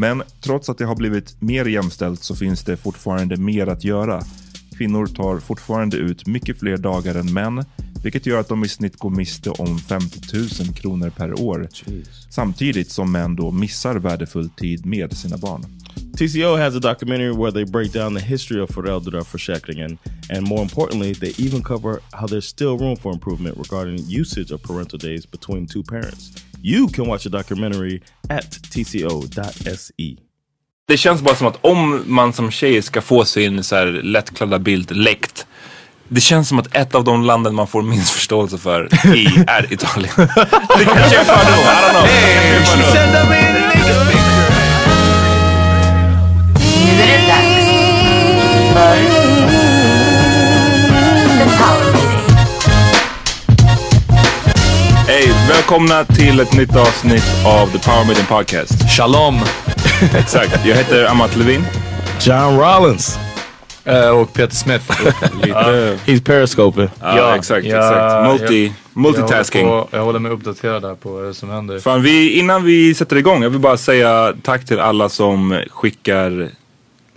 Men trots att det har blivit mer jämställt så finns det fortfarande mer att göra. Kvinnor tar fortfarande ut mycket fler dagar än män, vilket gör att de i snitt går miste om 50 000 kronor per år. Samtidigt som män då missar värdefull tid med sina barn. TCO has a documentary where they break down the history of föräldraförsäkringen and more importantly, they even cover how there's still room for improvement regarding usage of parental days between two parents. You can watch the documentary at tco.se. Det känns bara som att om man som tjej ska få sin så här lättklädda bild läckt. Det känns som att ett av de landen man får minst förståelse för i är Italien. det kanske är fördom, I don't know. Hey, she said that Nu är det dags för The Power Meeting. Hej, välkomna till ett nytt avsnitt av The Power Meeting Podcast. Shalom! Exakt, jag heter Amat Levin. John Rollins. Eh, och Peter Smith. Lite... He's periscoping. Ja, exakt, exakt. Multi, multitasking. Jag, håller på- jag håller mig uppdaterad där på vad som händer. Fan, vi, innan vi sätter igång, jag vill bara säga tack till alla som skickar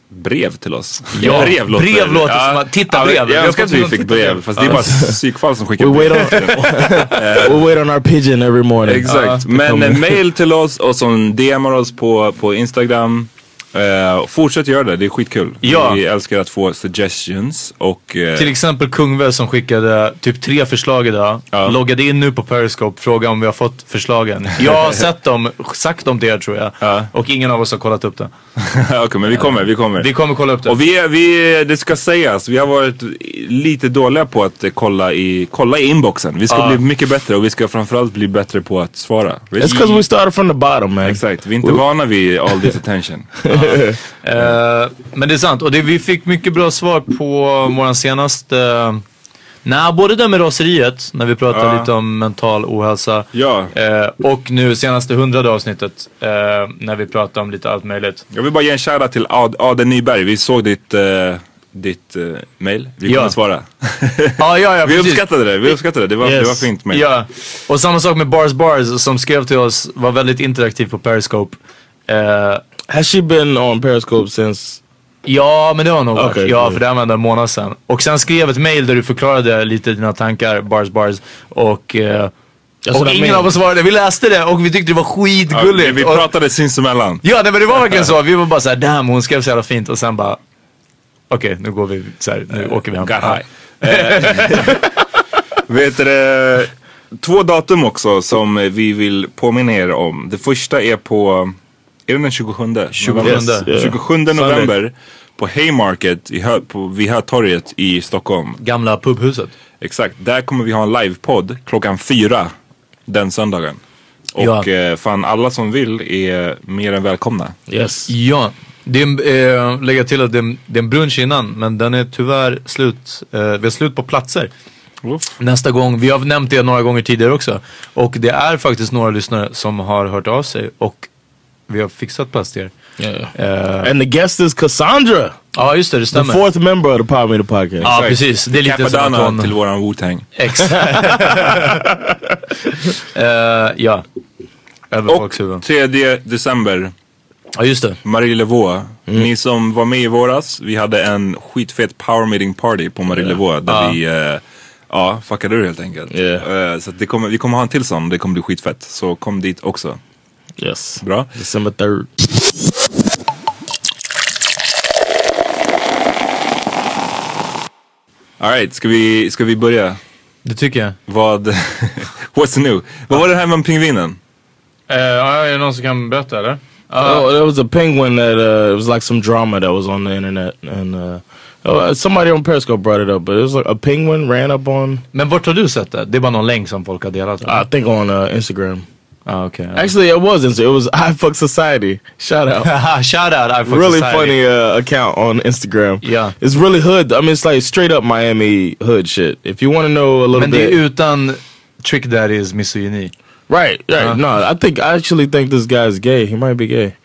brev till oss. Ja, brev låter, brev låter som att- titta brev. Jag önskar att vi någon fick brev, fast det är bara psykfall som skickar brev. on, we wait on our pigeon every morning. Exakt, men eh, mail till oss och som DMar oss på, på Instagram. Eh, fortsätt göra det, det är skitkul. Ja. Vi älskar att få suggestions och... eh, Till exempel Kungve som skickade typ tre förslag idag. Ja. Loggade in nu på Periscope, frågade om vi har fått förslagen. Jag har sett dem, sagt dem till er tror jag. Ja. Och ingen av oss har kollat upp det. Okej, men vi kommer, vi kommer. Vi kommer kolla upp det. Och vi, vi, det ska sägas, vi har varit lite dåliga på att kolla i, kolla i inboxen. Vi ska bli mycket bättre och vi ska framförallt bli bättre på att svara. It's because we started from the bottom, man. Exakt, vi är inte vana vid all this attention. Eh, men det är sant. Och det, vi fick mycket bra svar på våran senaste... Uh, Nej, både det med raseriet, när vi pratade Ja. lite om mental ohälsa. Ja, Eh, och nu senaste hundrade avsnittet, eh, när vi pratade om lite allt möjligt. jag vill bara ge en shoutout till Ad, Aden Nyberg. Vi såg ditt, uh, ditt uh, mail. Vi Ja. kommer svara. Ja, ja, ja, vi precis. uppskattade det, vi uppskattade det. Det var, det var fint mail. Ja, och samma sak med Bars Bars som skrev till oss, var väldigt interaktiv på Periscope. Eh, Has she been on Periscope since Ja, men det var nog varit. Okej, Ja, okej. för det var en månad sedan. Och sen skrev ett mail där du förklarade lite dina tankar, bars bars. Och, eh, och ingen av oss svarade. Vi läste det och vi tyckte det var Ja, skitgulligt. vi, vi och, pratade sinsemellan. ja, nej, men det var verkligen så. Vi var bara såhär, damn hon skrev så jävla fint. Och sen bara, okej nu går vi, så här, nu åker vi hem. Got high. Vet du, två datum också som vi vill påminna er om. Det första är på, är det den 27? 27. Yes, yeah. 27 november på Haymarket i Hö, på, vid Hötorget i Stockholm. Gamla pubhuset. Exakt, där kommer vi ha en livepodd klockan fyra den söndagen. Och Ja. eh, fan alla som vill är mer än välkomna. Yes. Ja, det är, eh, lägga till att det är, det är en brunch innan men den är tyvärr slut. Eh, vi har slut på platser. Nästa gång, vi har nämnt det några gånger tidigare också. Och det är faktiskt några lyssnare som har hört av sig och vi har fixat plats till er. Yeah. Eh, And the guest is Cassandra, ja just det, det the stämmer. fourth member of the Power Meter Podcast. Ja precis, det är lite som att hon... till våran Wu-Tang. Ex. Eh, ja. Över Och folks huvuden. 3 december, Ja just det. Marie Levaux. Ni som var med i våras, vi hade en skitfet power meeting party på Marie Levaux där Ja. vi eh, Ja, fuckade ur helt enkelt. Yeah. Eh, så att det kommer, vi kommer ha en till sån, det kommer bli skitfett. Så kom dit också. Yes. Bra. December 3rd. Alright, ska vi, ska vi börja? Det tycker jag. Vad, what's new? Vad var det här med pingvinen? Uh, är det någon som kan berätta eller? oh, there was a penguin that uh, it was like some drama that was on the internet, and uh, oh, somebody on Periscope brought it up. But it was like a penguin ran up on, Men vart har du sett det? Det är bara någon länk som folk har delat? I think, on uh, Instagram. Ah, okay. Actually, it wasn't. It was I Fuck Society. Shout out. Shout out I Fuck really Society. funny uh, account on Instagram. Yeah. It's really hood. I mean, it's like straight up Miami hood shit. If you want to know a little Men det bit, är utan Trick Daddy's misogyni. right? Right. Uh. no, I think I actually think this guy's gay. He might be gay,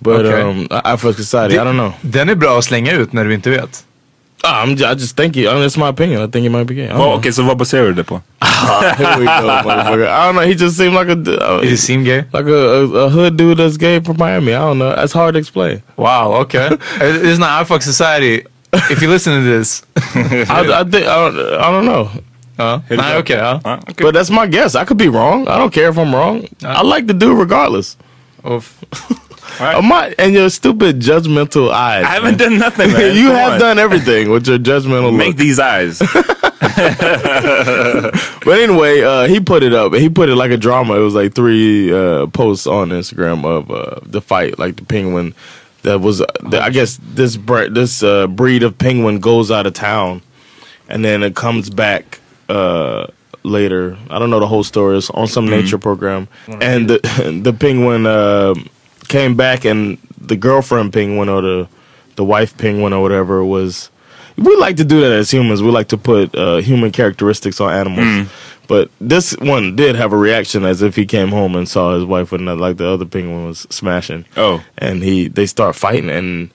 but Okay. um, I, I Fuck Society. I don't know. Den är bra att slänga ut när du inte vet. Ah, I'm, I just think he. I mean, it's my opinion. I think he might be gay. Don't Oh, know. Okej, så vad baserar du det på? Here we go, motherfucker. I don't know. He just seemed like a. uh, he seem gay? like a, a, a hood dude that's gay from Miami. I don't know. That's hard to explain. Wow, okay. It's not I Fuck Society. If you listen to this. I, I think I don't, I don't know. ja. Är det Nej, så? okej. ja. Ja, okej. But that's my guess. I could be wrong. I don't care if I'm wrong. I like the dude regardless. I'm not, and your stupid judgmental eyes. I haven't done nothing man. you Come have on. done everything with your judgmental Make look. these eyes. But anyway, uh, he put it up. He put it like a drama. It was like three uh, posts on Instagram of uh, the fight, like the penguin that was. Uh, the, I guess this bre- this uh, breed of penguin goes out of town, and then it comes back uh, later. I don't know the whole story. It's on some nature program, and the the penguin uh, came back, and the girlfriend penguin or the the wife penguin or whatever was. We like to do that as humans. We like to put uh, human characteristics on animals. But this one did have a reaction as if he came home and saw his wife with another, like the other penguin was smashing. Oh. and he they start fighting and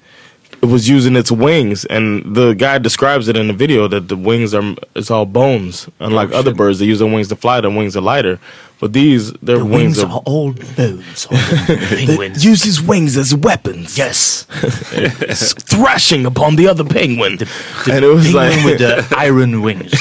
it was using its wings. And the guy describes it in the video that the wings are it's all bones. Unlike oh, other birds, they use their wings to fly. Their wings are lighter, but these their wings, are. old bones on the penguins. Use his wings as weapons. yes. thrashing upon the other penguin. and it was like with the iron wings.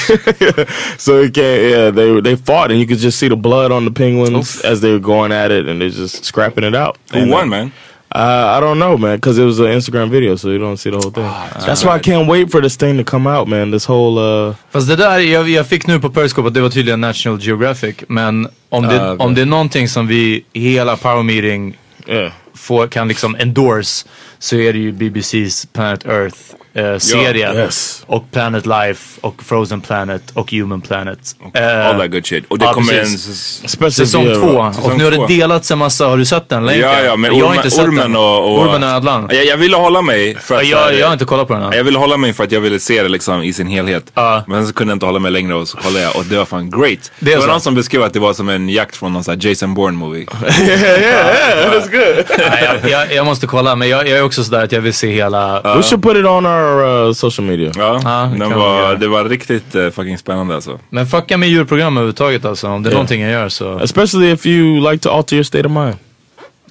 so it can't, yeah, they they fought, and you could just see the blood on the penguins as they were going at it, and they're just scrapping it out. Who And, won man? Uh, I don't know, man, because it was an Instagram video, so you don't see the whole thing. That's why I can't wait for this thing to come out, man. This whole uh, Fast det där, jag, jag fick nu på Periscope att det var tydligen National Geographic. Men om det, okej. om det är någonting som vi i hela Power Meeting yeah. får, kan liksom endorse så är det ju BBC's Planet Earth eh, serie. yes. Och Planet Life och Frozen Planet och Human Planet. Eh, All that good shit. Och det ja, kommer en... precis. Säsong två. Säsong och nu har det delats en massa, har du sett den länken? Ja, ja, men jag har inte sett ormen den. och... och Ormen och Ödlan. Jag, jag ville hålla mig för att... Jag, jag har inte kollat på den än. Jag ville hålla mig för att jag ville se det liksom i sin helhet. Ja. Men så kunde jag inte hålla mig längre och så kollade jag och det var fan great. Det är var så. någon som beskrev att det var som en jakt från någon sån här Jason Bourne movie. That's good. Jag, jag, jag måste kolla, men jag, jag är också sådär att jag vill se hela... We should put it on our uh, social media. Ja, det den var, det var riktigt uh, fucking spännande alltså. Men fucka med djurprogram överhuvudtaget alltså. Om det är någonting jag gör så... Especially if you like to alter your state of mind.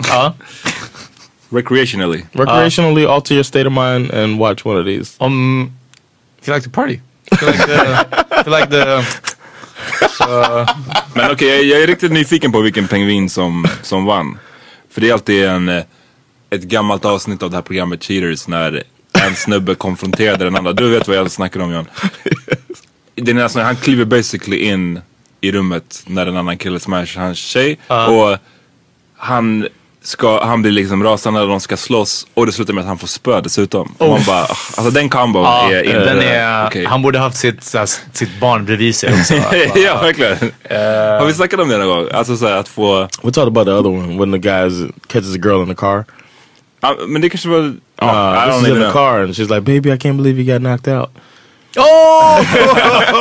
Ja. Recreationally. Recreationally, alter your state of mind and watch one of these. Om... If you like to party. If you like the... if you like the så, Men okej, jag, jag är riktigt nyfiken på vilken pingvin som, som vann. För det är alltid en, eh, ett gammalt avsnitt av det här programmet Cheaters när en snubbe konfronterade den andra. Du vet vad jag snackar om John. Det är nästan, han kliver basically in i rummet när en annan kille smashar hans tjej. Och han, ska, han blir liksom rasande när de ska slåss och det slutar med att han får spö dessutom. Och man bara, alltså den kombon ja, är inte... den är, okej. Han borde haft sitt, så här, sitt barn bredvid sig också. ja, verkligen. Har vi snackat om det någon gång? Alltså såhär att få... We talked about the other one when the guy catches a girl in the car. Ja, men det kanske var... Uh, Ja, I this don't is in the know. car and she's like, baby, I can't believe you got knocked out. Oh!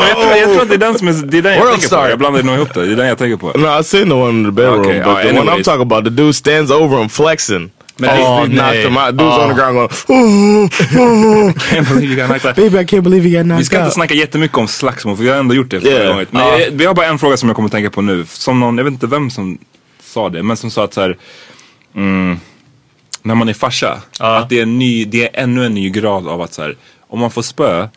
Jag, tror, jag tror att det är den som är, det är den jag World tänker Star. på. Jag blandade nog ihop det. Det är den jag tänker på. No, I've seen the one in the bedroom, Okay, but uh, the one I'm anyways. talking about, the dude stands over him flexing. Men oh, knocked him out. Dude's Oh. on the ground going, Can't believe you got knocked out. baby, I can't believe you got Vi knocked ska inte out. snacka jättemycket om slagsmål för vi har ändå gjort det förra Yeah. gången. Men jag, vi har bara en fråga som jag kommer att tänka på nu. Som någon, jag vet inte vem som sa det, men som sa att så här, mm, när man är farsa, att det är, en ny, det är ännu en ny grad av att så här, om man får spö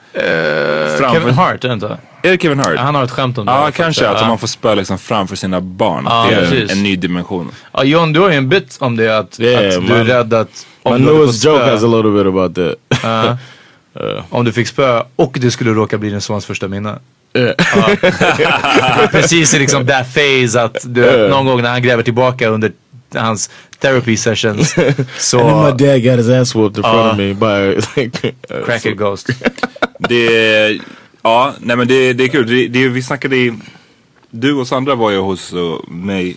framför... Kevin Hart, är det inte? Är det Kevin Hart? Han har ett skämt om det. Ja, här, kanske. Att om Ja. man får spö liksom framför sina barn. Ja, det är en, precis. en ny dimension. Ja, John, du har ju en bit om det att, Yeah, att du är man- rädd att om My newest joke has a little bit about that. Ja. Om du fick spö och det skulle råka bli din sons första minne. Yeah. Precis i liksom that phase att du, någon gång när han gräver tillbaka under hans therapy sessions And then så my dad got his ass whooped in front of me by like, uh, cracker ghost. Det, ja, nej men det, det är kul. Det, det, vi snackade i, du och Sandra var ju hos uh, mig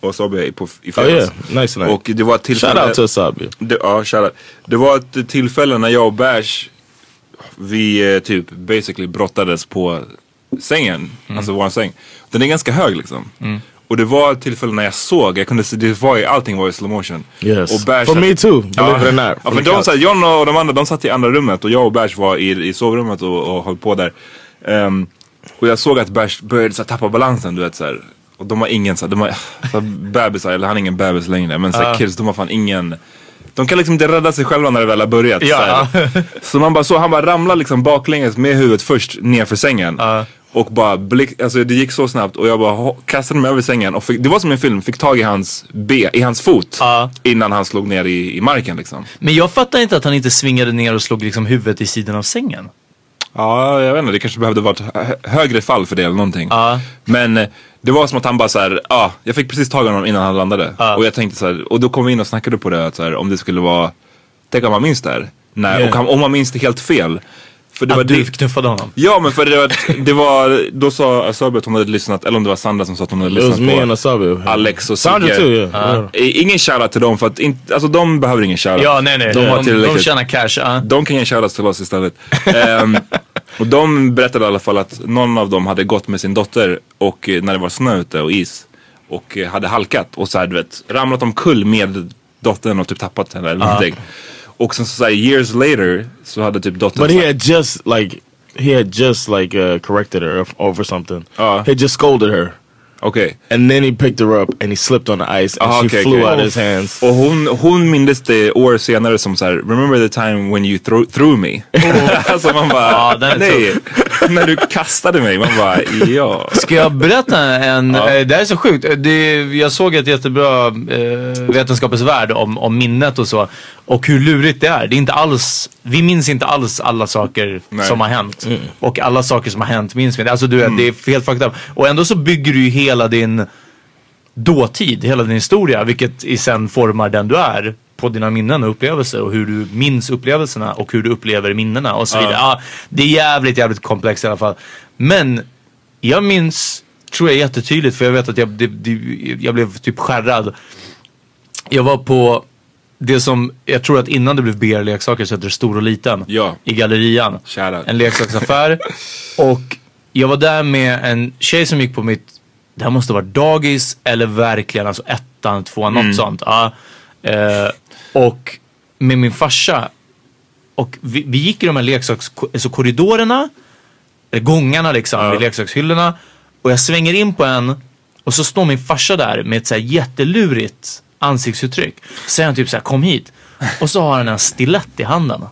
och Sabia på, i Oh fredags. yeah, nice night. Och det var ett tillfälle. Shout out to Asabi. Det, ja, shoutout. Det var ett tillfälle när jag och Bash, vi eh, typ basically brottades på sängen. Alltså våran säng. Den är ganska hög liksom. Och det var ett tillfälle när jag såg, jag kunde se, det var ju, allting var i slow motion. Yes. Och Bash For me too, believe it or not. Ja, för de, här, John och de andra de satt i andra rummet och jag och Bash var i, i sovrummet och, och höll på där. Ehm, och jag såg att Bash började så tappa balansen, du vet så här. Och de har ingen så här, de har så bebisar, eller han är ingen bebis längre. Men så här, kids, de har fan ingen de kan liksom inte rädda sig själva när det väl har börjat. Ja. Så, man bara så, han bara ramlade liksom baklänges med huvudet först nerför sängen. Och bara blick, alltså det gick så snabbt och jag bara kastade mig över sängen och fick, det var som en film, fick tag i hans B, i hans fot. Ja. Innan han slog ner i, i marken liksom. Men jag fattar inte att han inte svingade ner och slog liksom huvudet i sidan av sängen. Ja, jag vet inte. Det kanske behövde hö- högre fall för det eller någonting. Ja. Men eh, det var som att han bara så här, ja, jag fick precis tag i honom innan han landade. Och jag tänkte så här, och då kom vi in och snackade på det, att så här, om det skulle vara, tänk om man minns det här. Nej, Yeah. och han, om man minns det helt fel. För det var Att du det, knuffade honom. Ja men för det var, det var då sa Asabi att hon hade lyssnat, eller om det var Sandra som sa att hon hade lyssnat på. Alex och Sandra Sigge. too, yeah. Eh, Ingen shoutout till dem för att inte, alltså de behöver ingen shoutout. Ja, nej, nej. De har De, de tillräckligt. tjänar cash. ja. De kan ge shoutouts till oss istället. Ehm, och de berättade i alla fall att någon av dem hade gått med sin dotter och eh, när det var snö ute och is och eh, hade halkat och så här, du vet, ramlat omkull med dottern och typ tappat henne eller någonting. Och sen så, så här, years later så hade typ dottern But he had just like he had just like uh, corrected her over something. Uh. he just scolded her, Okej. and then he picked her up and he slipped on the ice and Ah, she okay, flew okay. out of his hands. Och hon, hon mindes det år senare som så här: remember the time when you threw, threw me? alltså man bara, Ja, är nej. när du kastade mig, man bara, ja. Ska jag berätta en, eh, det här är så sjukt. Det, jag såg ett jättebra eh, Vetenskapens Värld om, om minnet och så. Och hur lurigt det är. Det är inte alls, vi minns inte alls alla saker Nej. som har hänt. Och alla saker som har hänt minns vi inte. Alltså du vet, det är helt fucked up. Och ändå så bygger du ju hela din dåtid, hela din historia, vilket i sen formar den du är på dina minnen och upplevelser och hur du minns upplevelserna och hur du upplever minnena och så vidare. Ja, det är jävligt, jävligt komplext i alla fall. Men jag minns, tror jag jättetydligt, för jag vet att jag, det, det, jag blev typ skärrad. Jag var på det som, jag tror att innan det blev BR-leksaker så hette det Stor och Liten. Ja. I Gallerian. Shoutout. En leksaksaffär. och jag var där med en tjej som gick på mitt, det här måste vara dagis eller verkligen alltså ettan, tvåan, något sånt. Ja. Eh, och med min farsa. Och vi, vi gick i de här leksaks, alltså eller gångarna liksom, vid leksakshyllorna. Och jag svänger in på en och så står min farsa där med ett så här jättelurigt ansiktsuttryck. Säger han typ så här, kom hit. Och så har han en stilett i handen.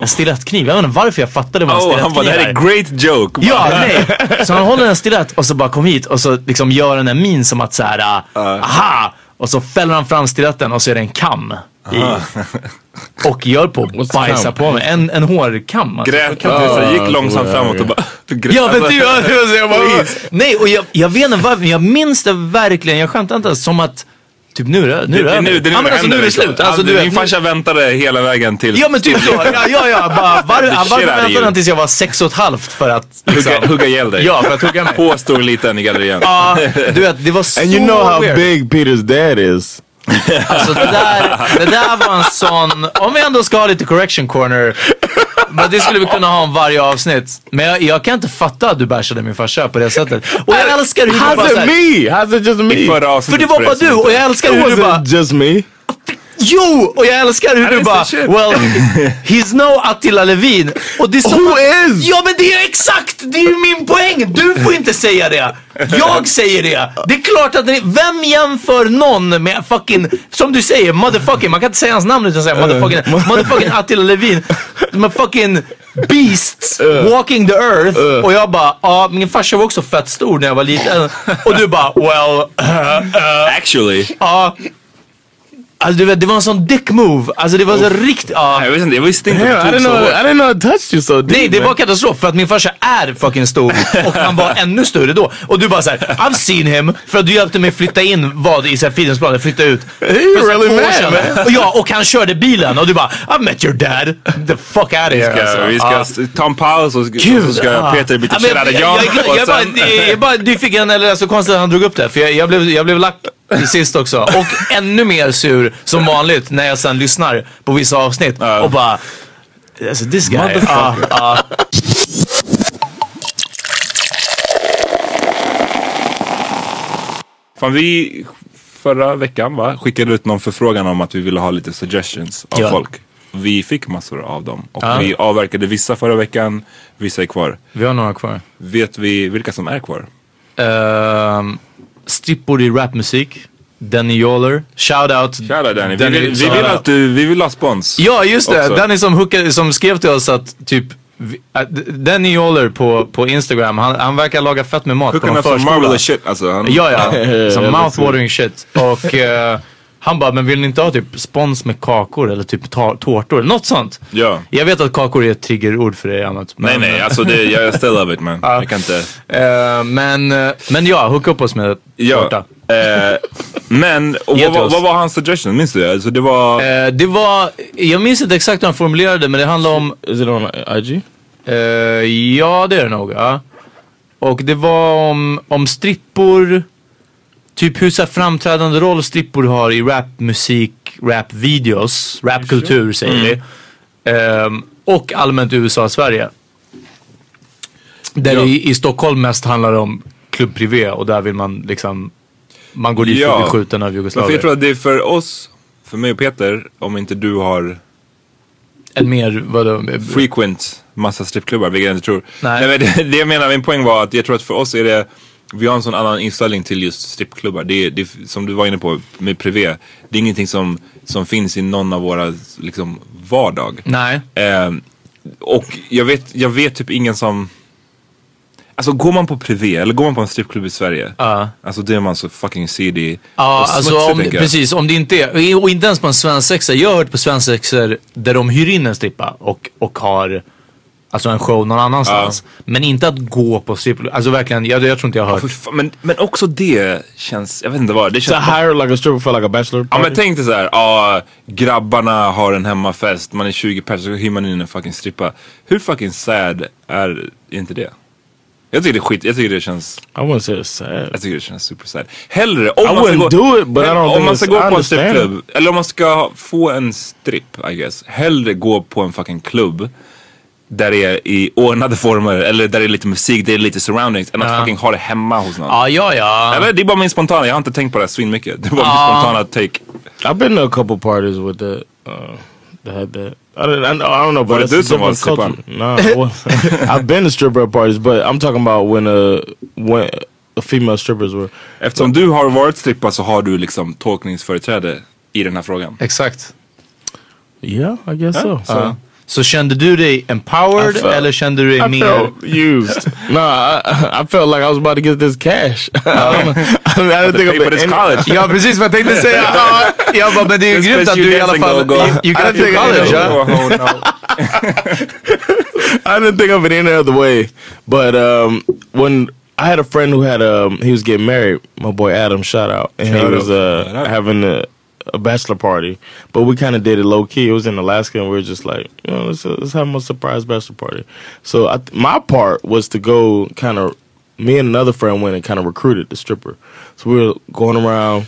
En stilettkniv. Jag vet inte varför jag fattade vad en Oh, stilettkniv han bara, det här är great joke. Ja, nej. Så han håller en stilett och så bara kom hit och så liksom gör han en min som att så här, uh, aha! Och så fäller han fram stiletten och så är det en kam. I, och gör på att bajsa kam? på mig. En, en hårkam. Alltså. Grät inte, så gick långsamt framåt och bara... Ja men typ, jag, jag bara, nej och jag, jag vet inte varför, men jag minns det verkligen, jag skämtar inte, som att Typ nu är det, nu är det, nu, det är nu ja, men alltså, nu är det händer, slut. liksom. Alltså, du Min farsa väntade hela vägen till... Ja men typ så. Ja, ja, ja. Bara, var, varför väntade han tills jag var sex och ett halvt för att liksom, Hugga, hugga ihjäl dig. Ja, för att hugga mig. På stor liten i gallerian. Ja, du vet, det var så And you know how weird. big Peter's dad is. Alltså det där, det där var en sån, om vi ändå ska ha lite correction corner, men det skulle vi kunna ha om varje avsnitt. Men jag, jag kan inte fatta att du bashade min farsa på det sättet. Och jag älskar hur du bara How's it såhär, me? How's it just me? För det var bara du och jag älskar hur du bara, just me. Jo! Och jag älskar hur du bara, well, he's no Attila Levin. Och det är som Who is? Ja men det är exakt, det är ju min poäng. Du får inte säga det. Jag säger det. Det är klart att ni, vem jämför någon med fucking, som du säger, motherfucking, man kan inte säga hans namn utan att säga motherfucking, motherfucking Attila Levin. Är fucking beasts walking the earth. Och jag bara, ja min farsa var också fett stor när jag var liten. Och du bara, well, Actually. ja. Alltså du vet, det var en sån dick move. Alltså det var så riktigt, ja. Jag visste inte, jag visste inte att det tog så know. I hårt. didn't know it touched you so deep. Nej, det var katastrof för att min farsa är fucking stor och han var ännu större då. Och du bara såhär, I've seen him för att du hjälpte mig flytta in vad i så Fridhemsplan, flytta ut. You're så really mad, man. Och ja, och han körde bilen och du bara, I've met your dad. The fuck out of here. Alltså. vi ska ta en paus och, och så ska. Peter byta of jag, John. jag, jag, jag, bara, jag bara nyfiken, eller alltså konstigt att han drog upp det. För jag, jag, blev, jag blev lack till sist också. Och ännu mer sur som vanligt när jag sen lyssnar på vissa avsnitt och bara, alltså this guy. Ja, ja. Fan, vi förra veckan va, skickade ut någon förfrågan om att vi ville ha lite suggestions av Ja. folk. Vi fick massor av dem. Och Ja. vi avverkade vissa förra veckan, vissa är kvar. Vi har några kvar. Vet vi vilka som är kvar? Um, strippor i rapmusik. Danny Yoller. Shoutout. Shoutout Danny. Vi Danny, vill, vi shoutout. vill att du, vi vill ha spons. Ja just det. också. Danny som, hookade, som skrev till oss att typ vi- Danny Yoller på, på Instagram, han, han verkar laga fett med mat på Cooking någon up some förskola. marvelous shit alltså. Han, Ja ja, som mouthwatering shit. Och eh, han bara, men vill ni inte ha typ spons med kakor eller typ tårtor? Något sånt. Ja. Jag vet att kakor är ett triggerord för dig annat. Nej nej, alltså det, jag är still love it man. Jag kan inte... Eh, men, eh, men ja, hooka upp oss med tårta. Ja. Eh, men, och Ge vad, oss. vad var hans suggestion? Minns du det? Alltså det var... Eh, det var, jag minns inte exakt hur han formulerade det, men det handlar om Is it on IG? Ja, det är det nog. Ja. Och det var om, om strippor, typ hur så här framträdande roll strippor har i rapmusik, rapvideos, rapkultur säger vi. Ehm, och allmänt USA och Sverige. Där Ja. det i, i Stockholm mest handlar om klubb privé och där vill man liksom, man går dit för Ja. att bli skjuten av för jugoslaver. jag tror att det är för oss, för mig och Peter, om inte du har En mer, vadå? frequent massa strippklubbar, vilket jag inte tror. Nej. men det, det jag menar, min poäng var att jag tror att för oss är det, vi har en sån annan inställning till just strippklubbar. Det det som du var inne på med privé, det är ingenting som, som finns i någon av våra liksom, vardag. Nej. Ehm, och jag vet, jag vet typ ingen som Alltså går man på privé eller går man på en strippklubb i Sverige Ja. Alltså då är man så fucking seedy Ja, och alltså om, precis. Om det inte är, och inte ens på en svensexa. Jag har hört på svensexor där de hyr in en strippa och, och har alltså en show någon annanstans. Men inte att gå på strippklubb. Alltså verkligen, jag, jag tror inte jag har hört. Fan, men, men också det känns, jag vet inte vad, det To känns hire like a stripper for like a bachelor Ja party? men tänk dig såhär, ja grabbarna har en hemmafest, man är 20 personer så hyr man in en fucking strippa. Hur fucking sad är inte det? Jag tycker det är skit, jag tycker det känns, I wouldn't say it's sad. jag tycker det känns super sad. Hellre, om I man ska gå, do it, but I don't om man ska gå på en strippklubb, eller om man ska få en stripp I guess. Hellre gå på en fucking klubb där det är i ordnade former, eller där det är lite musik, det är lite surroundings, än att fucking ha det hemma hos någon. Ja, ja, ja. Eller det är bara min spontana, jag har inte tänkt på det här svinmycket. Det bara min Ja. spontana take. I've been to a couple parties with that. Uh, that had that. I don't, I, I don't know, Var but du som var a different stripparen? culture. No, I wasn't. I've been to stripper parties, but I'm talking about when uh when the female strippers were. Eftersom du har varit strippa så har du liksom tolkningsföreträde i den här frågan. Exakt. Yeah, I guess so. Ja. Så kände du dig empowered I felt- eller kände du dig I mer... felt used. no, I, I felt like I was about to get this cash. I, don't- I, mean, I didn't think pay for of this any- college. Ja precis vad jag tänkte säga. Ja, jag bara, men det är ju grymt att du i you alla fall... go, go. You, you got didn't think I college, did. ja? Oh, no. I didn't think of it any other way. But um, when I had a friend who had um, he was getting married. My boy Adam, shout out, and he was uh, having a, a bachelor party. But we kind of did it low key. It was in Alaska, and we were just like, you know, let's, let's have a surprise bachelor party. So I, my part was to go kind of. Me and another friend went and kind of recruited the stripper. So we were going around.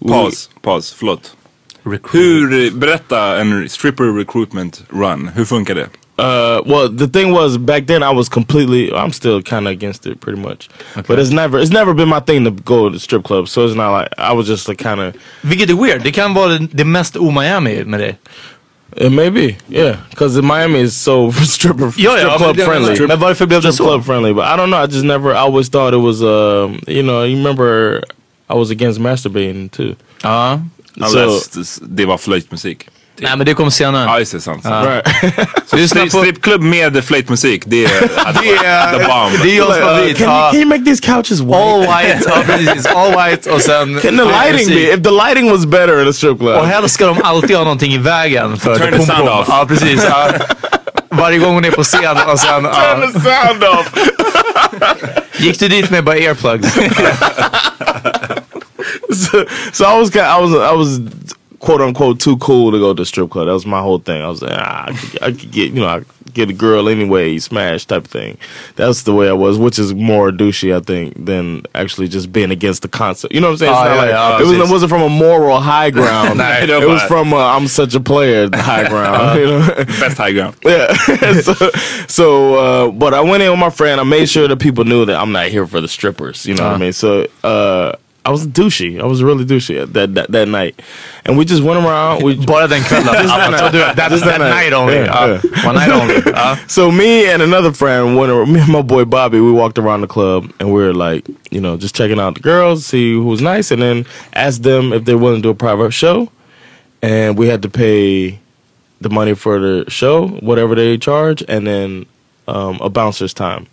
we- pause, paus, förlåt. Hur, eh, berätta en stripper recruitment run. Hur funkar det? Uh, well, the thing was back then I was completely. I'm still kind of against it, pretty much. But it's never, it's never been my thing to go to strip clubs. So it's not like I was just like kind of. Vilket är weird. Det kan vara det, det mest o-Miami med dig. It may be, yeah, because Miami is so stripper Ja, ja, strip men club det- friendly. men varför blev det strip club friendly, but I don't know. I just never. I always thought it was. Um, you know, you remember I was against masturbating too. Ja. So, Unless det var flöjtmusik. Nej men det kom senare. Ja, just det. Sant. sant. right. Så strippklubb med flöjtmusik, det är Det är, the bomb. det är Johns favorit. can, you, Ja. can you make these couches white? All white, ja precis. All white och sen... Can the lighting be? If the lighting was better in a strip club. Och helst ska de alltid ha någonting i vägen för Turn the sound off. Ja precis. Ja. Varje gång hon är på scen och sen... Ja. Turn the sound off. Gick du dit med bara earplugs? so, so I was I was I was quote unquote too cool to go to strip club. That was my whole thing. I was like, ah, I, could, I could get you know I could get a girl anyway, smash type of thing. That's the way I was, which is more douchey I think than actually just being against the concept. You know what I'm saying? Oh, not yeah, like- yeah, it, was it wasn't from a moral high ground. Nej, it was from uh, I'm such a player high ground. you know? Best high ground. Yeah. so, so uh, but I went in with my friend. I made sure that people knew that I'm not here for the strippers. You know what I mean? So uh, I was douchey. I was really douchey that, that that night, and we just went around. We kvällen. Just that Alltså, night. that, that that night. only. Yeah, Ja. yeah. One night only. Ja. So me and another friend went. Me and my boy Bobby. We walked around the club, and we were like, you know, just checking out the girls, see who was nice, and then ask them if they're willing to do a private show. And we had to pay the money for the show, whatever they charge, and then um, a bouncer's time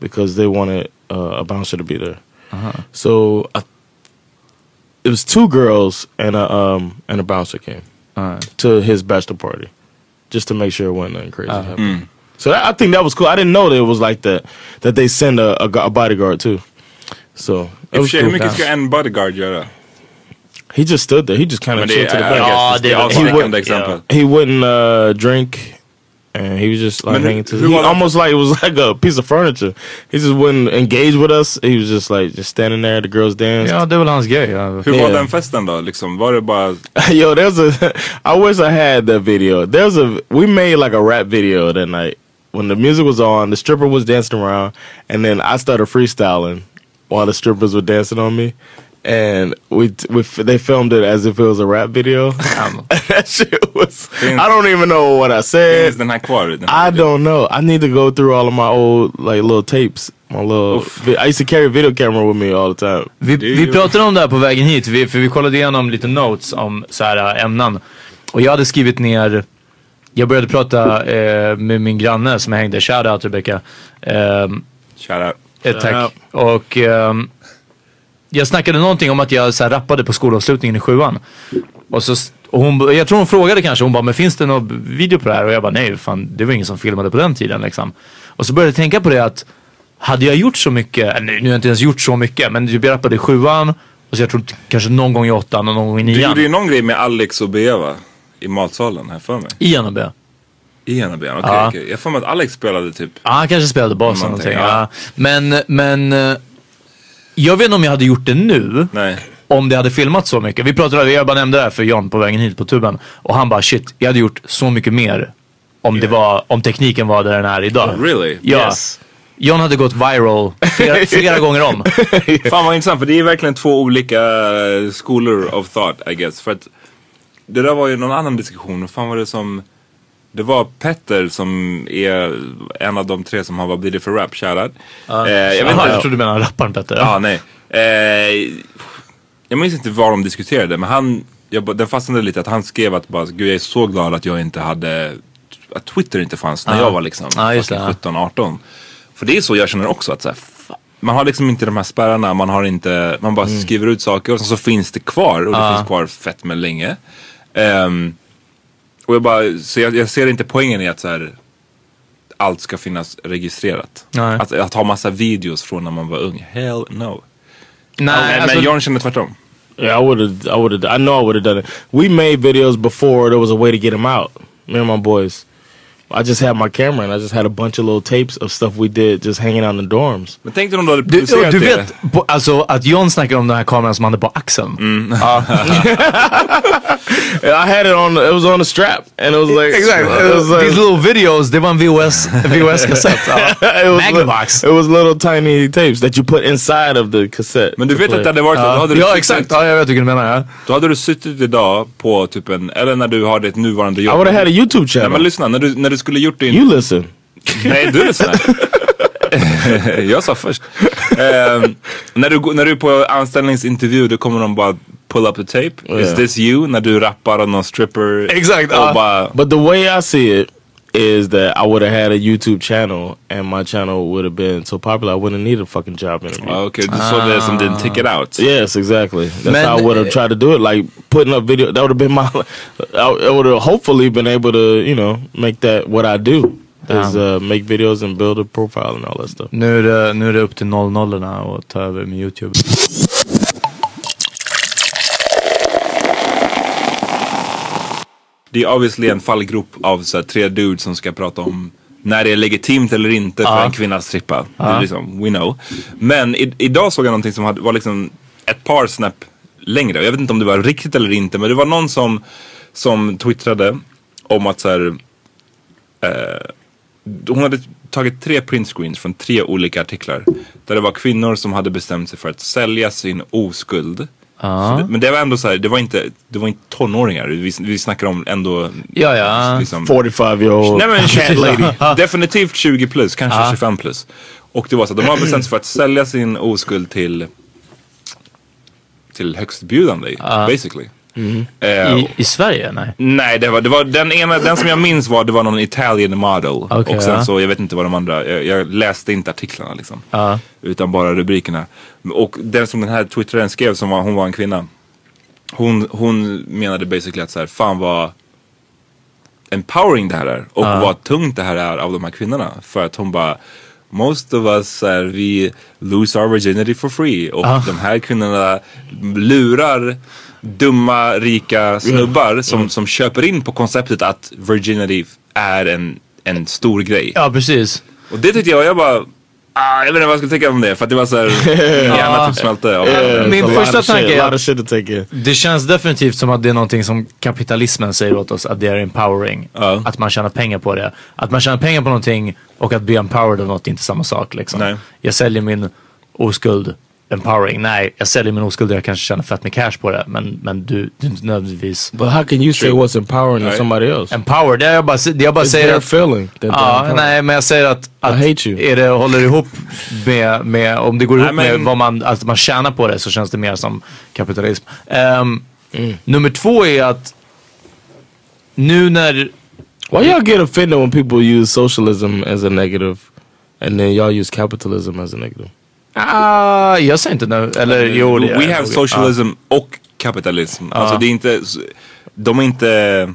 because they wanted uh, a bouncer to be there. So I, it was two girls and a um, and a bouncer came to his bachelor party just to make sure it wasn't nothing crazy happened. So that, I think that was cool. I didn't know that it was like that that they send a, a, a bodyguard too. So I it och för was sig, hur cool. mycket ska en bodyguard göra? He just stood there. He just kind of det chilled to the back. I guess, det är det- avskräckande he exempel. He wouldn't uh, drink, and he was just like Men hur- hanging to. hur He almost like it was like a piece of furniture. He just wouldn't engage with us. He was just like just standing there. The girls danced. ja, det är väl hans grej. Ja. Hur var Yeah. den festen då? Liksom, var det bara... Yo, there's a. I wish I had that video. There's a. We made like a rap video that night when the music was on. The stripper was dancing around, and then I started freestyling while the strippers were dancing on me. And we, we f- they filmed it as if it was a rap video. that shit was. I don't even know what I said. Finns den här kvar? Den I don't know. I need to go through all of my old like little tapes. My little. I used to carry a video camera with me all the time. Vi, vi pratade om det här på vägen hit, vi, för vi kollade igenom lite notes om så här äh, ämnen. Och jag hade skrivit ner, jag började prata eh, med min granne som jag hängde, shoutout Rebecca. Ehm, Shout out. eh, tack. Och ehm, jag snackade någonting om att jag så här, rappade på skolavslutningen i sjuan. Och, så, och hon, jag tror hon frågade kanske, hon bara, men finns det någon video på det här? Och jag bara, nej fan, det var ingen som filmade på den tiden liksom. Och så började jag tänka på det att, hade jag gjort så mycket, nu nu har jag inte ens gjort så mycket, men typ jag rappade i sjuan, och så jag tror kanske någon gång i åttan och någon gång i Du nian. gjorde ju någon grej med Alex och Bea va? I matsalen här för mig. I NB. I ena ben, okej. Ja. okej. Jag för mig att Alex spelade typ. Ja, han kanske spelade bas eller Någonting. Ja. Men, men eh, jag vet inte om jag hade gjort det nu. Nej. Om det hade filmat så mycket. Vi pratade, jag bara nämnde det här för John på vägen hit på tuben. Och han bara shit, jag hade gjort så mycket mer. Om, det var, om tekniken var där den är idag. Really? Ja. Yes. John hade gått viral flera, flera gånger om. Fan vad intressant för det är verkligen två olika eh, skolor of thought I guess. För att det där var ju någon annan diskussion. Fan var det som... Det var Petter som är en av de tre som har Vad blir det för rap? Shoutout. Eh, jag jag trodde du menade rapparen Petter. Ja, nej. Eh, jag minns inte vad de diskuterade men han jag, den fastnade lite att han skrev att bara, gud jag är så glad att jag inte hade, att Twitter inte fanns när Ja. jag var liksom Ja, just det, fucking ja. 17, 18. För det är så jag känner också att så här, man har liksom inte de här spärrarna, man har inte, man bara skriver ut saker och sen så finns det kvar och det Mm. Finns kvar fett med länge. Ehm, och jag bara, så jag, jag ser inte poängen i att så här, allt ska finnas registrerat. Nej. Att, att ha massa videos från när man var ung, hell no. Nej, men, alltså- men John känner tvärtom. Yeah, I would have. I would have. I know I would have done it. We made videos before there was a way to get them out. Me and my boys. I just had my camera and I just had a bunch of little tapes of stuff we did just hanging out in the dorms. Men tänk dig om du hade Du, producerat du det. vet på, alltså, att John snackar om den här kameran som han hade på axeln. Mm. And I had it on. It was on a strap, and it was like Exakt. It was like, These little videos, det var en VHS, VHS-kassett. it was Magnavox. It was little tiny tapes that you put inside of the cassette. Men du vet play. att det hade varit så. Då Ja, hade du ja suttit- exakt, ja, jag vet vilken du menar. Ja. Då hade du suttit idag på typ en, eller när du har ditt nuvarande I jobb. would have had a YouTube Nej channel. men lyssna, när du, när du skulle gjort din... you listen. Nej du lyssnar. jag sa först. Ehm, när, du, när du är på anställningsintervju då kommer de bara pull up the tape. Is Yeah. this you? När du rappar om någon stripper. Exakt, Och ja. bara, But the way I see it is that I would have had a YouTube channel, and my channel would have been so popular I wouldn't need a fucking job interview. ah, okej du såg det som din ticket out. Yes, exactly. That's Man, how I would have eh, tried to do it. Like putting up video. That would have been my. I, I would have hopefully been able to, you know, make that what I do is uh, make videos and build a profile and all that stuff. Nu är, det, nu är det upp till 00 och ta över med YouTube. Det är obviously en fallgrop av så här, tre dudes som ska prata om när det är legitimt eller inte för en kvinna att strippa. Det är liksom, we know. Men i, idag såg jag någonting som hade, var liksom ett par snäpp längre. Jag vet inte om det var riktigt eller inte men det var någon som, som twittrade om att så här, eh, hon hade tagit tre printscreens från tre olika artiklar. Där det var kvinnor som hade bestämt sig för att sälja sin oskuld. Så det, men det var ändå så här, det var inte, det var inte tonåringar. Vi, vi snackar om ändå Ja, ja. liksom, 45 year old Nej men cat lady. definitivt 20 plus, kanske 25 plus. Och det var så att de har bestämt sig för att sälja sin oskuld till till högstbjudande basically. Eh, I, I Sverige? Nej. Nej, det var, det var den ena, den som jag minns var, det var någon Italian model. Okej, och sen ja. så, jag vet inte vad de andra, jag, jag läste inte artiklarna liksom. Ja. Utan bara rubrikerna. Och den som den här twittraren skrev, som var, hon var en kvinna. Hon, hon menade basically att så här, fan vad empowering det här är. Och vad tungt det här är av de här kvinnorna. För att hon bara, most of us, här, vi lose our virginity for free. Och de här kvinnorna lurar dumma, rika snubbar som, som köper in på konceptet att virginity är en, en stor grej. Ja, precis. Och det tyckte jag, jag bara, ah, jag vet inte vad jag ska tänka om det. För att det var såhär, hjärnan typ smälte. Yeah, Min a lot första tanke är att-. Det känns definitivt som att det är någonting som kapitalismen säger åt oss att det är empowering. Ja. Att man tjänar pengar på det. Att man tjänar pengar på någonting och att bli empowered av något är inte samma sak. Liksom. Nej. Jag säljer min oskuld, empowering. Nej, jag säljer min oskuld och jag kanske tjänar fett med cash på det. Men, men du, du är inte nödvändigtvis But how can you say what's empowering to Right. somebody else? empowered. Det är jag bara, det jag bara It's säger att feeling. Ja, nej men jag säger att, att hate you. Är det, håller ihop med, med, om det går ihop Nej, men- med vad man, att man tjänar på det så känns det mer som kapitalism. Ehm, Mm. Nummer två är att nu när, Why y'all get offended when people use socialism as a negative and then y'all use capitalism as a negative? Ah, jag säger inte nu, eller jo det We have socialism och kapitalism. Alltså det är inte, de är inte,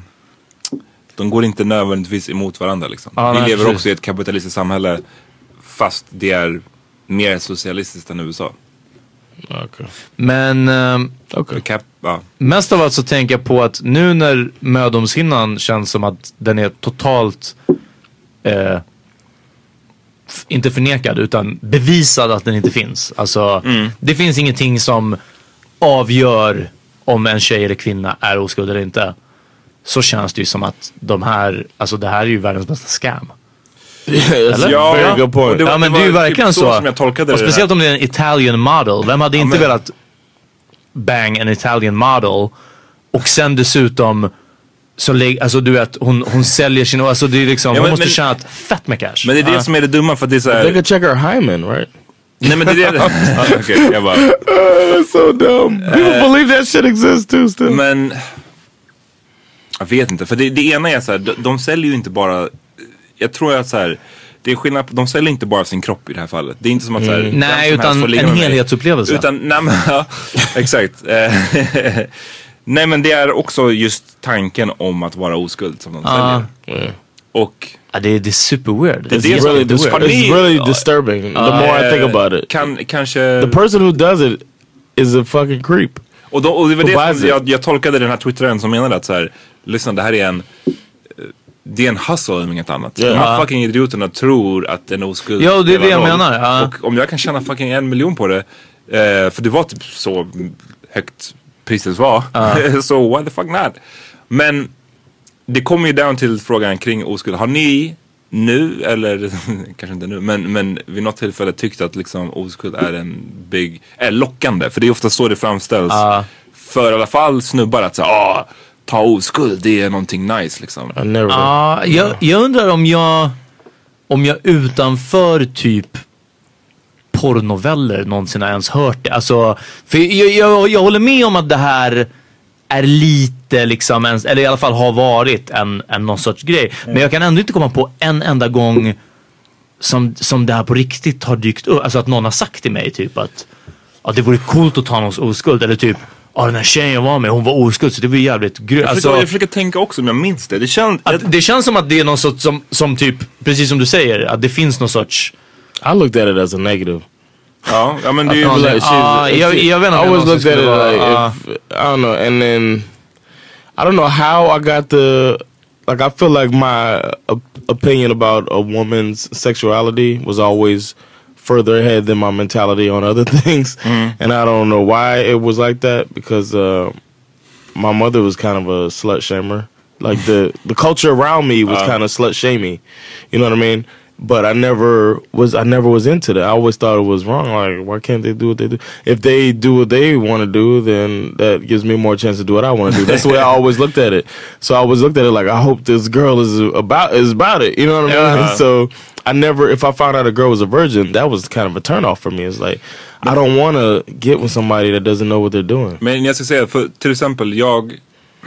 de går inte nödvändigtvis emot varandra liksom. Ja, Vi nej, lever precis. också i ett kapitalistiskt samhälle fast det är mer socialistiskt än USA. Okay. Men ehm, Okay. Cap, ja. mest av allt så tänker jag på att nu när mödomshinnan känns som att den är totalt eh, inte förnekad utan bevisad att den inte finns. Alltså det finns ingenting som avgör om en tjej eller kvinna är oskuld eller inte. Så känns det ju som att de här, alltså det här är ju världens bästa scam. Eller? Ja, point. och det var- ja men det det är ju var verkligen typ så. så som jag tolkade och speciellt om det är en Italian model. Vem hade inte men- velat bang en Italian model och sen dessutom så lägg, alltså du vet hon, hon säljer sin, alltså det är liksom, Ja, hon men- måste men- tjäna ett fett med cash. Men det är det som är det dumma för att det är så They här, could check her hymen, right? Nej men det är det. Okej, jag bara. That's so dumb. People believe that shit exists too still. Men jag vet inte, för det, det ena är så här, de, de säljer ju inte bara, jag tror att så här, det är skillnad, på- de säljer inte bara sin kropp i det här fallet. Det är inte som att så här, vem som Nej, utan en helhetsupplevelse. Utan, nej men, ja, exakt. Eh, nej men det är också just tanken om att vara oskuld som de Ja. säljer. Och Ja, det, är- det är super weird. Det det är really, dis- weird. it's really disturbing. The more I think about it. kan, kanske... The person who does it is a fucking creep. Och, då, och det var Who det som jag, jag tolkade den här twittraren som menade att så här, lyssna det här är en eh, det är en hustle om inget annat. Ja. De här fucking idioterna tror att en oskuld Ja, det är det jag roll. menar, ja. Och om jag kan tjäna fucking en miljon på det, eh, för det var typ så högt priset var. så why the fuck not? Men det kommer ju down till frågan kring oskuld. Har ni nu, eller kanske inte nu, men, men vid något tillfälle tyckt att liksom oskuld är en big, är lockande? För det är ofta så det framställs. För i alla fall snubbar att säga, ah, ta oskuld, det är någonting nice liksom. Ja, jag, jag undrar om jag, om jag utanför typ porrnoveller någonsin har ens hört det. Alltså, för jag, jag, jag håller med om att det här är lite liksom, en, eller i alla fall har varit en, en någon sorts grej. Men jag kan ändå inte komma på en enda gång som, som det här på riktigt har dykt upp. Alltså att någon har sagt till mig typ att ja, det vore coolt att ta någons oskuld. Eller typ, ja den här tjejen jag var med hon var oskuld så det var jävligt grymt. Jag, Alltså, jag försöker tänka också om jag minns det. Det känns... att det känns som att det är någon sorts, som, som typ, precis som du säger, att det finns någon sorts I looked at it as a negative. ja, ja men det är ju... Like, she's- jag- jag vet inte I om jag always någonsin looked at it skulle vara- like, if, I don't know, and then I don't know how I got the like. I feel like my op- opinion about a woman's sexuality was always further ahead than my mentality on other things, and I don't know why it was like that because uh, my mother was kind of a slut shamer. Like the the culture around me was kind of slut shamey. You know what I mean? But I never was I never was into that. I always thought it was wrong. Like why can't they do what they do? If they do what they want to do, then that gives me more chance to do what I want to do. That's the way I always looked at it. So I always looked at it like I hope this girl is about is about it. You know what I mean? Uh-huh. So I never if I found out a girl was a virgin, that was kind of a turn off for me. It's like I don't want to get with somebody that doesn't know what they're doing. Men jag ska säga, för till exempel jag,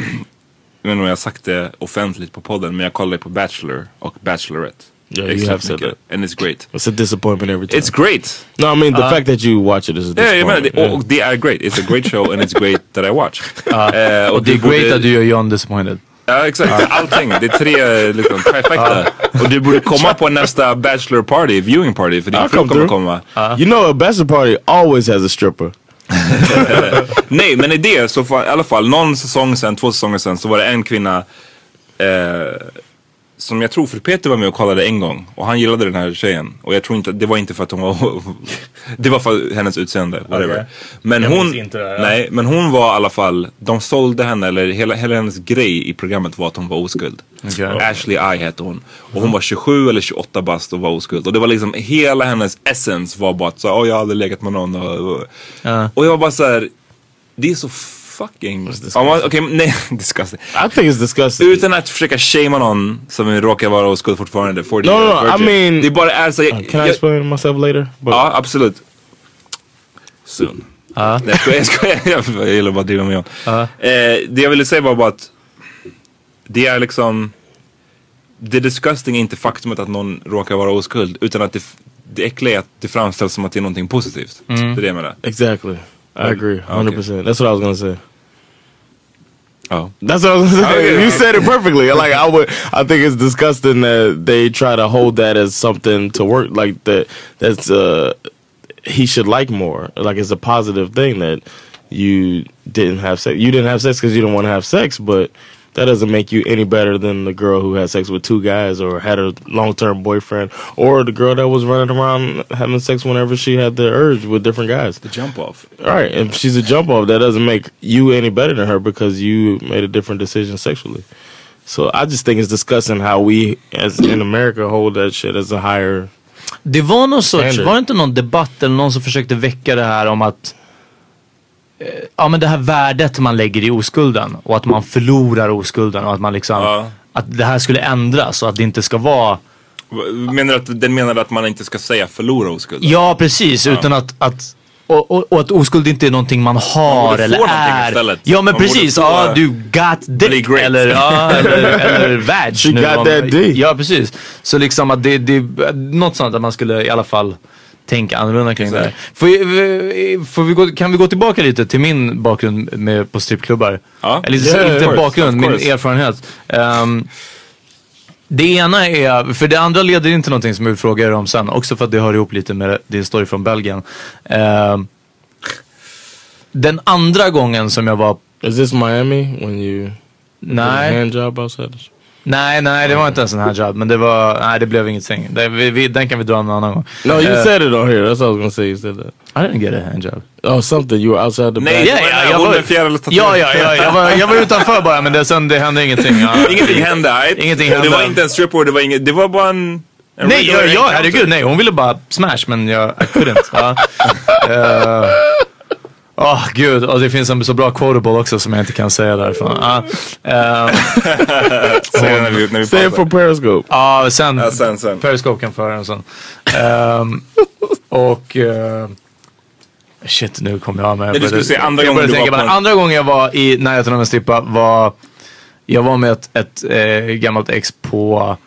jag vet inte om jag har sagt det offentligt på podden, men jag kollar på Bachelor och Bachelorette. Yeah, you have said mycket. And it's great. It's a disappointment every time. It's great! no, I mean the fact that you watch it is a menar, disappointment. det, yeah. det är great. It's a great show and it's great that I watch. Eh, Och det är great att du gör John disappointed. Ja exakt, är allting. Det är tre liksom, trifecta. Och du borde komma på nästa Bachelor party, viewing party, för din fru kommer through. komma. You know, a bachelor party always has a stripper. Nej men i det så i alla fall någon säsong sen, två säsonger sen så var det en kvinna eh, som jag tror, för Peter var med och kollade en gång och han gillade den här tjejen. Och jag tror inte, det var inte för att hon var, det var för hennes utseende, whatever. Men hon, minns inte det här, ja. nej men hon var i alla fall, de sålde henne, eller hela, hela hennes grej i programmet var att hon var oskuld. Okej. Ashley I hette hon. Och hon var 27 eller 28 bast och var oskuld. Och det var liksom, hela hennes essence var bara att så, oh, jag hade legat med någon. Och, och, Ja. och jag var bara så här, det är så fucking... Okej, men nej, disgusting. I think it's disgusting. Utan att försöka shamea någon som råkar vara oskuld fortfarande. 40 No, no, no, I mean- Det bara är så... Jag, Can I explain myself later? But ja, absolut. Soon. Nej, jag skojar, jag skojar. Jag, gillar bara att driva med John. Eh, det jag ville säga var bara att det är liksom... Det disgusting är inte faktumet att någon råkar vara oskuld. Utan att det, det äckliga är att det framställs som att det är någonting positivt. Det är det jag menar. exactly. I agree, hundred percent. That's what I was gonna say. Ja. That's what I was gonna say. You said it perfectly. Like I would, I think it's disgusting that they try to hold that as something to work like that. That's uh, he should like more. Like it's a positive thing that you didn't have sex. You didn't have sex because you didn't want to have sex, but that doesn't make you any better than the girl who had sex with two guys or had a long term boyfriend or the girl that was running around having sex whenever she had the urge with different guys. The jump off. All right, if she's a jump off, that doesn't make you any better than her because you made a different decision sexually. So I just think it's disgusting how we, as in America, hold that shit as a higher. Det var någon sorts, var det inte någon debatt eller någon som försökte väcka det här om att Ja men det här värdet man lägger i oskulden och att man förlorar oskulden och att man liksom Ja. Att det här skulle ändras och att det inte ska vara Menar du att den menar att man inte ska säga förlora oskuld? Ja, precis. Utan att, att och, och, och att oskuld inte är någonting man har borde eller är. istället. Ja men Man precis. få, Ja, eh, du got dick. Eller, ja, eller, eller vag. She nu got om- that dick. Ja precis. Så liksom att det, det något sånt att man skulle i alla fall tänka annorlunda kring det här. Får, vi- får vi gå, kan vi gå tillbaka lite till min bakgrund med, på strippklubbar? Ja. Eller Yeah, inte course, bakgrund, min erfarenhet. Ehm, det ena är, för det andra leder in till någonting som jag vill fråga er om sen. Också för att det hör ihop lite med din story från Belgien. Ehm, den andra gången som jag var... Is this Miami when you Nej. handjob outside? Nej, nej det var inte ens en här jobb. Men det var, nej det blev ingenting. Det, vi, vi, den kan vi dra en annan gång. No, you Eh, said it on here. That's what I was gonna say. You said that. I didn't get a handjob. Oh, something. You were outside the Nej, var den här hon med fjärilens ja, ja, ja, jag var, jag var utanför bara men det, sen det hände ingenting. Ja. Ingenting hände, right? Ingenting Och Det hände. var inte en stripper, det var inget, det var bara en... en Nej, ja, regular ja encounter. herregud nej. Hon ville bara smash men jag I couldn't. Ja. Åh gud, och det finns en så bra quotable också som jag inte kan säga därifrån. Eh, Säg det när vi, när vi pausar. for Periscope. Ja, sen, Ja, sen, sen. Periscope kan föra en sån. Ehm, och... eh, shit, nu kom jag mig. Nej, du skulle säga andra gången du var på på den. en- Andra gången jag var i närheten av en strippa var... Jag var med ett, ett eh, gammalt ex på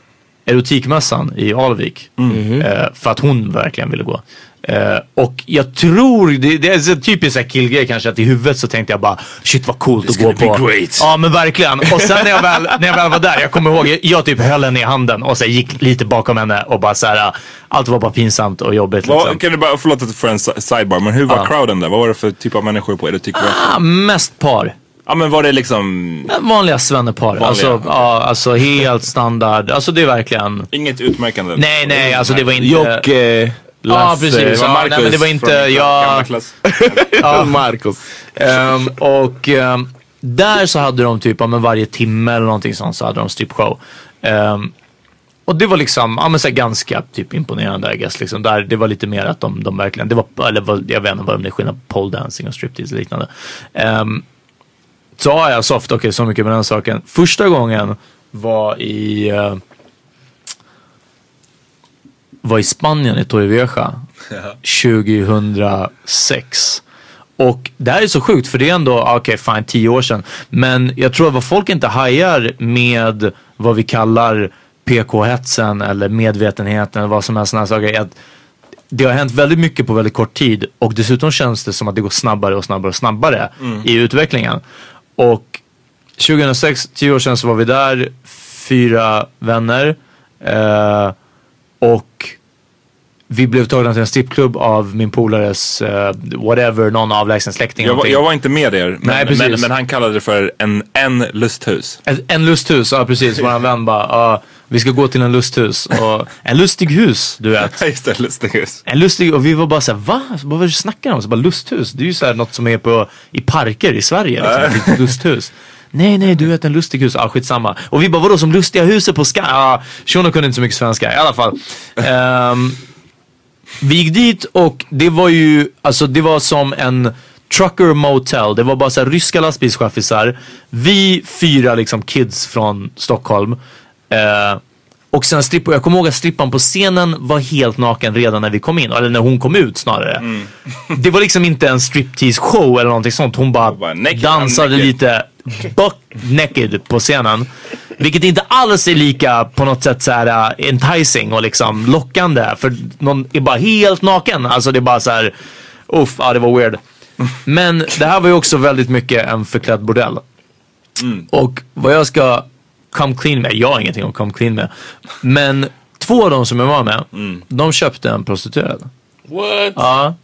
erotikmässan i Alvik. Mm. Eh, för att hon verkligen ville gå. Eh, och jag tror, det, det är så typiskt så här killgrej kanske, att i huvudet så tänkte jag bara shit vad coolt att gå på. great. Ja men verkligen. Och sen när jag väl, när jag väl var där, jag kommer ihåg, jag, jag typ höll henne i handen och så gick lite bakom henne och bara så här, allt var bara pinsamt och jobbigt. Liksom. Vad, kan du bara, förlåt att för en si- sidebar, men hur var Ja. crowden där? Vad var det för typ av människor på erotik? Ah, mest par. Ja men var det liksom Vanliga svennepar. Alltså, ja, alltså helt standard. Alltså det är verkligen... inget utmärkande? Nej, nej, alltså det var inte... Jocke, Lasse. precis. var Ja, nej, men det var inte... Ja, klass. ja, Marcus. Ehm, och ehm, där så hade de typ, men varje timme eller någonting sånt så hade de stripshow. Ehm, och det var liksom, ja men så ganska typ imponerande I guess. Liksom. Där, det var lite mer att de, de verkligen, det var, eller jag vet inte vad det är skillnad på pole dancing och striptease och liknande. Um, så ja, jag soft, okej så mycket med den saken. Första gången var i, eh, var i Spanien i Torrevieja 2006. Och det här är så sjukt för det är ändå, ah, okej fine, tio år sedan. Men jag tror att vad folk inte hajar med vad vi kallar PK-hetsen eller medvetenheten eller vad som helst sådana saker. att det har hänt väldigt mycket på väldigt kort tid och dessutom känns det som att det går snabbare och snabbare och snabbare i utvecklingen. Och 2006, tio år sedan så var vi där, fyra vänner. Eh, och vi blev tagna till en strippklubb av min polares eh, whatever, någon avlägsen släkting. Jag var, jag var inte med er, men, Nej, men, men han kallade det för en, en lusthus. En, en lusthus, ja precis. Våran vän bara, ja, vi ska gå till en lusthus. Och, en lustig hus, du vet. Just det, lusthus. En lustig, och vi var bara såhär, va? Vad var det du snackar om? Så bara, lusthus, det är ju såhär något som är på, i parker i Sverige. Liksom, ett lusthus. Nej, nej, du vet en lustig hus. Ja, skitsamma. Och vi bara, vadå som lustiga huset på Sky? Ja, shunon kunde inte så mycket svenska. I alla fall. Ehm, vi gick dit och det var ju, alltså det var som en trucker motel. Det var bara så här ryska lastbilschaffisar. Vi fyra liksom kids från Stockholm. Eh, och sen stripp, jag kommer ihåg att strippan på scenen var helt naken redan när vi kom in. Eller när hon kom ut snarare. Det var liksom inte en striptease show eller någonting sånt. Hon bara, bara, dansade lite buck naked på scenen. Vilket inte alls är lika på något sätt så här uh, enticing och liksom lockande. För någon är bara helt naken. Alltså det är bara så här, uff, ja det var weird. Men det här var ju också väldigt mycket en förklädd bordell. Och vad jag ska come clean med, jag har ingenting att come clean med. Men två av dem som jag var med, de köpte en prostituerad. What? Ja.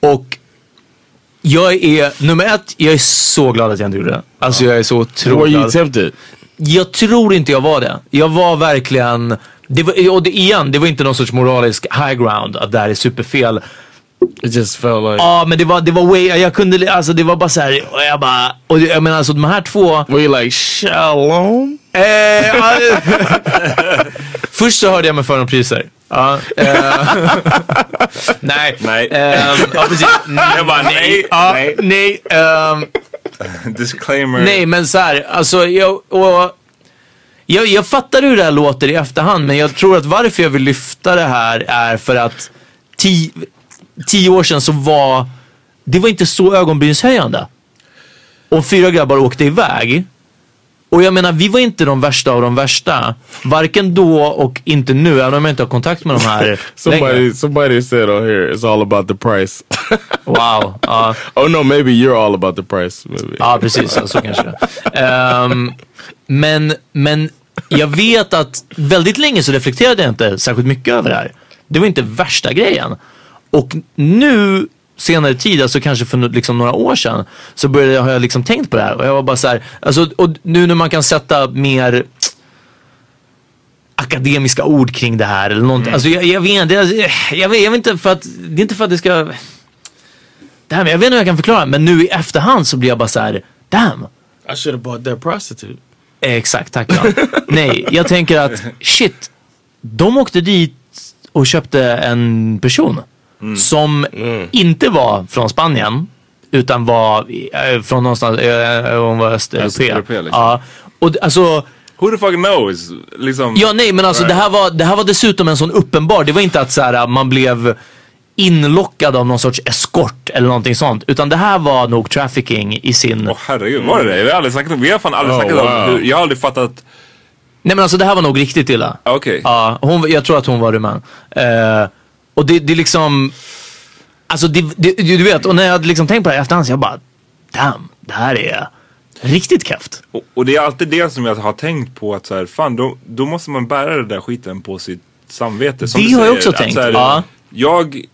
Och jag är, nummer ett, jag är så glad att jag inte gjorde det. Alltså jag är så otroligt glad. tempted? Jag tror inte jag var det. Jag var verkligen, det var, och det, igen, det var inte någon sorts moralisk high ground att det här är superfel. It just felt like. Ja men det var, det var way, jag kunde, alltså det var bara så här, och jag bara, och jag menar alltså de här två. Were you like shalom? Eh, Först så hörde jag mig för om priser. Ja, eh, nej. Nej. Ehm, ja, precis. Jag bara, nej, Ja, nej. nej. ehm, Disclaimer. Nej, men så här, alltså jag, och Jag, jag fattar hur det här låter i efterhand men jag tror att varför jag vill lyfta det här är för att ti, tio år sedan så var det var inte så ögonbrynshöjande. Och fyra grabbar åkte iväg. Och jag menar, vi var inte de värsta av de värsta. Varken då och inte nu, även om jag inte har kontakt med de här Somebody, somebody said on here it's all about the price. Wow. ja. oh no, maybe you're all about the price. Ja, precis. Ja, så kanske Ehm, men, men jag vet att väldigt länge så reflekterade jag inte särskilt mycket över det här. Det var inte värsta grejen. Och nu, senare tid, alltså kanske för liksom några år sedan, så började jag, har jag liksom tänkt på det här. Och jag var bara så här, alltså, och nu när man kan sätta mer akademiska ord kring det här eller någonting. Alltså jag, jag vet inte, jag, jag, vet, jag vet inte för att, det är inte för att det ska men jag vet inte hur jag kan förklara men nu i efterhand så blir jag bara så här, damn. I should have bought that prostitute. Exakt, tack Jan. Nej, jag tänker att shit, de åkte dit och köpte en person som inte var från Spanien utan var eh, från någonstans, eh, hon var östeuropé. Liksom. Ja, och alltså Who the fuck knows? Liksom, Ja nej men alltså det här, var, det här var dessutom en sån uppenbar, det var inte att så här, man blev inlockad av någon sorts eskort eller någonting sånt. Utan det här var nog trafficking i sin... Åh herregud, var det det? Vi har aldrig snackat om, vi har fan aldrig Oh, snackat om wow. hur, jag har aldrig fattat. Nej men alltså det här var nog riktigt illa. Okej. Ja, hon, jag tror att hon var rumän. Eh, och det, det är liksom... Alltså det, det, du vet, och när jag hade liksom tänkt på det här i efterhand så jag bara damn, det här är riktigt kräft. Och, och det är alltid det som jag har tänkt på att så här, fan då, då måste man bära den där skiten på sitt samvete. Som Det har jag också att tänkt, här, ja. Jag,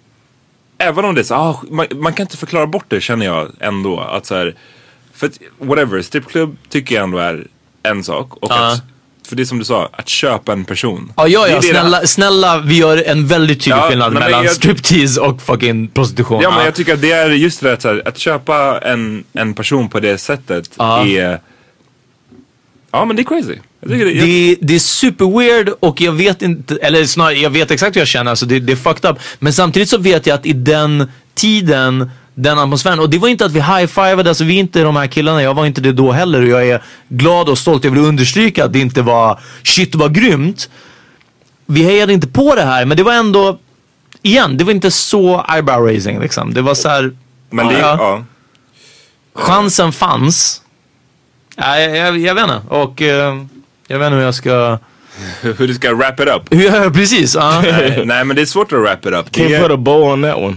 även om det är så, ah, man, man kan inte förklara bort det känner jag ändå. Att så här, för att whatever, strippklubb tycker jag ändå är en sak. Och Ja. att, för det är som du sa, att köpa en person. Ja, ja, ja det snälla, snälla, vi gör en väldigt tydlig Ja, skillnad mellan jag- striptease och fucking prostitution. Ja men jag tycker att det är just det att, här, att köpa en, en person på det sättet Ja. är... Ja men det är crazy. Jag det, Det, det är super weird och jag vet inte, eller snarare jag vet exakt hur jag känner, alltså det, det är fucked up. Men samtidigt så vet jag att i den tiden, den atmosfären, och det var inte att vi high-fivade, alltså vi är inte de här killarna, jag var inte det då heller och jag är glad och stolt, jag vill understryka att det inte var shit vad grymt. Vi hejade inte på det här men det var ändå, igen, det var inte så eyebrow raising liksom. Det var så här, men det, ja, ja. chansen fanns. Ja, jag, jag, jag vet inte och eh, jag vet inte hur jag ska hur du ska wrap it up. jag, precis, ja. Nej, Nej men det är svårt att wrap it up. Det Can't är, put a bow on that one.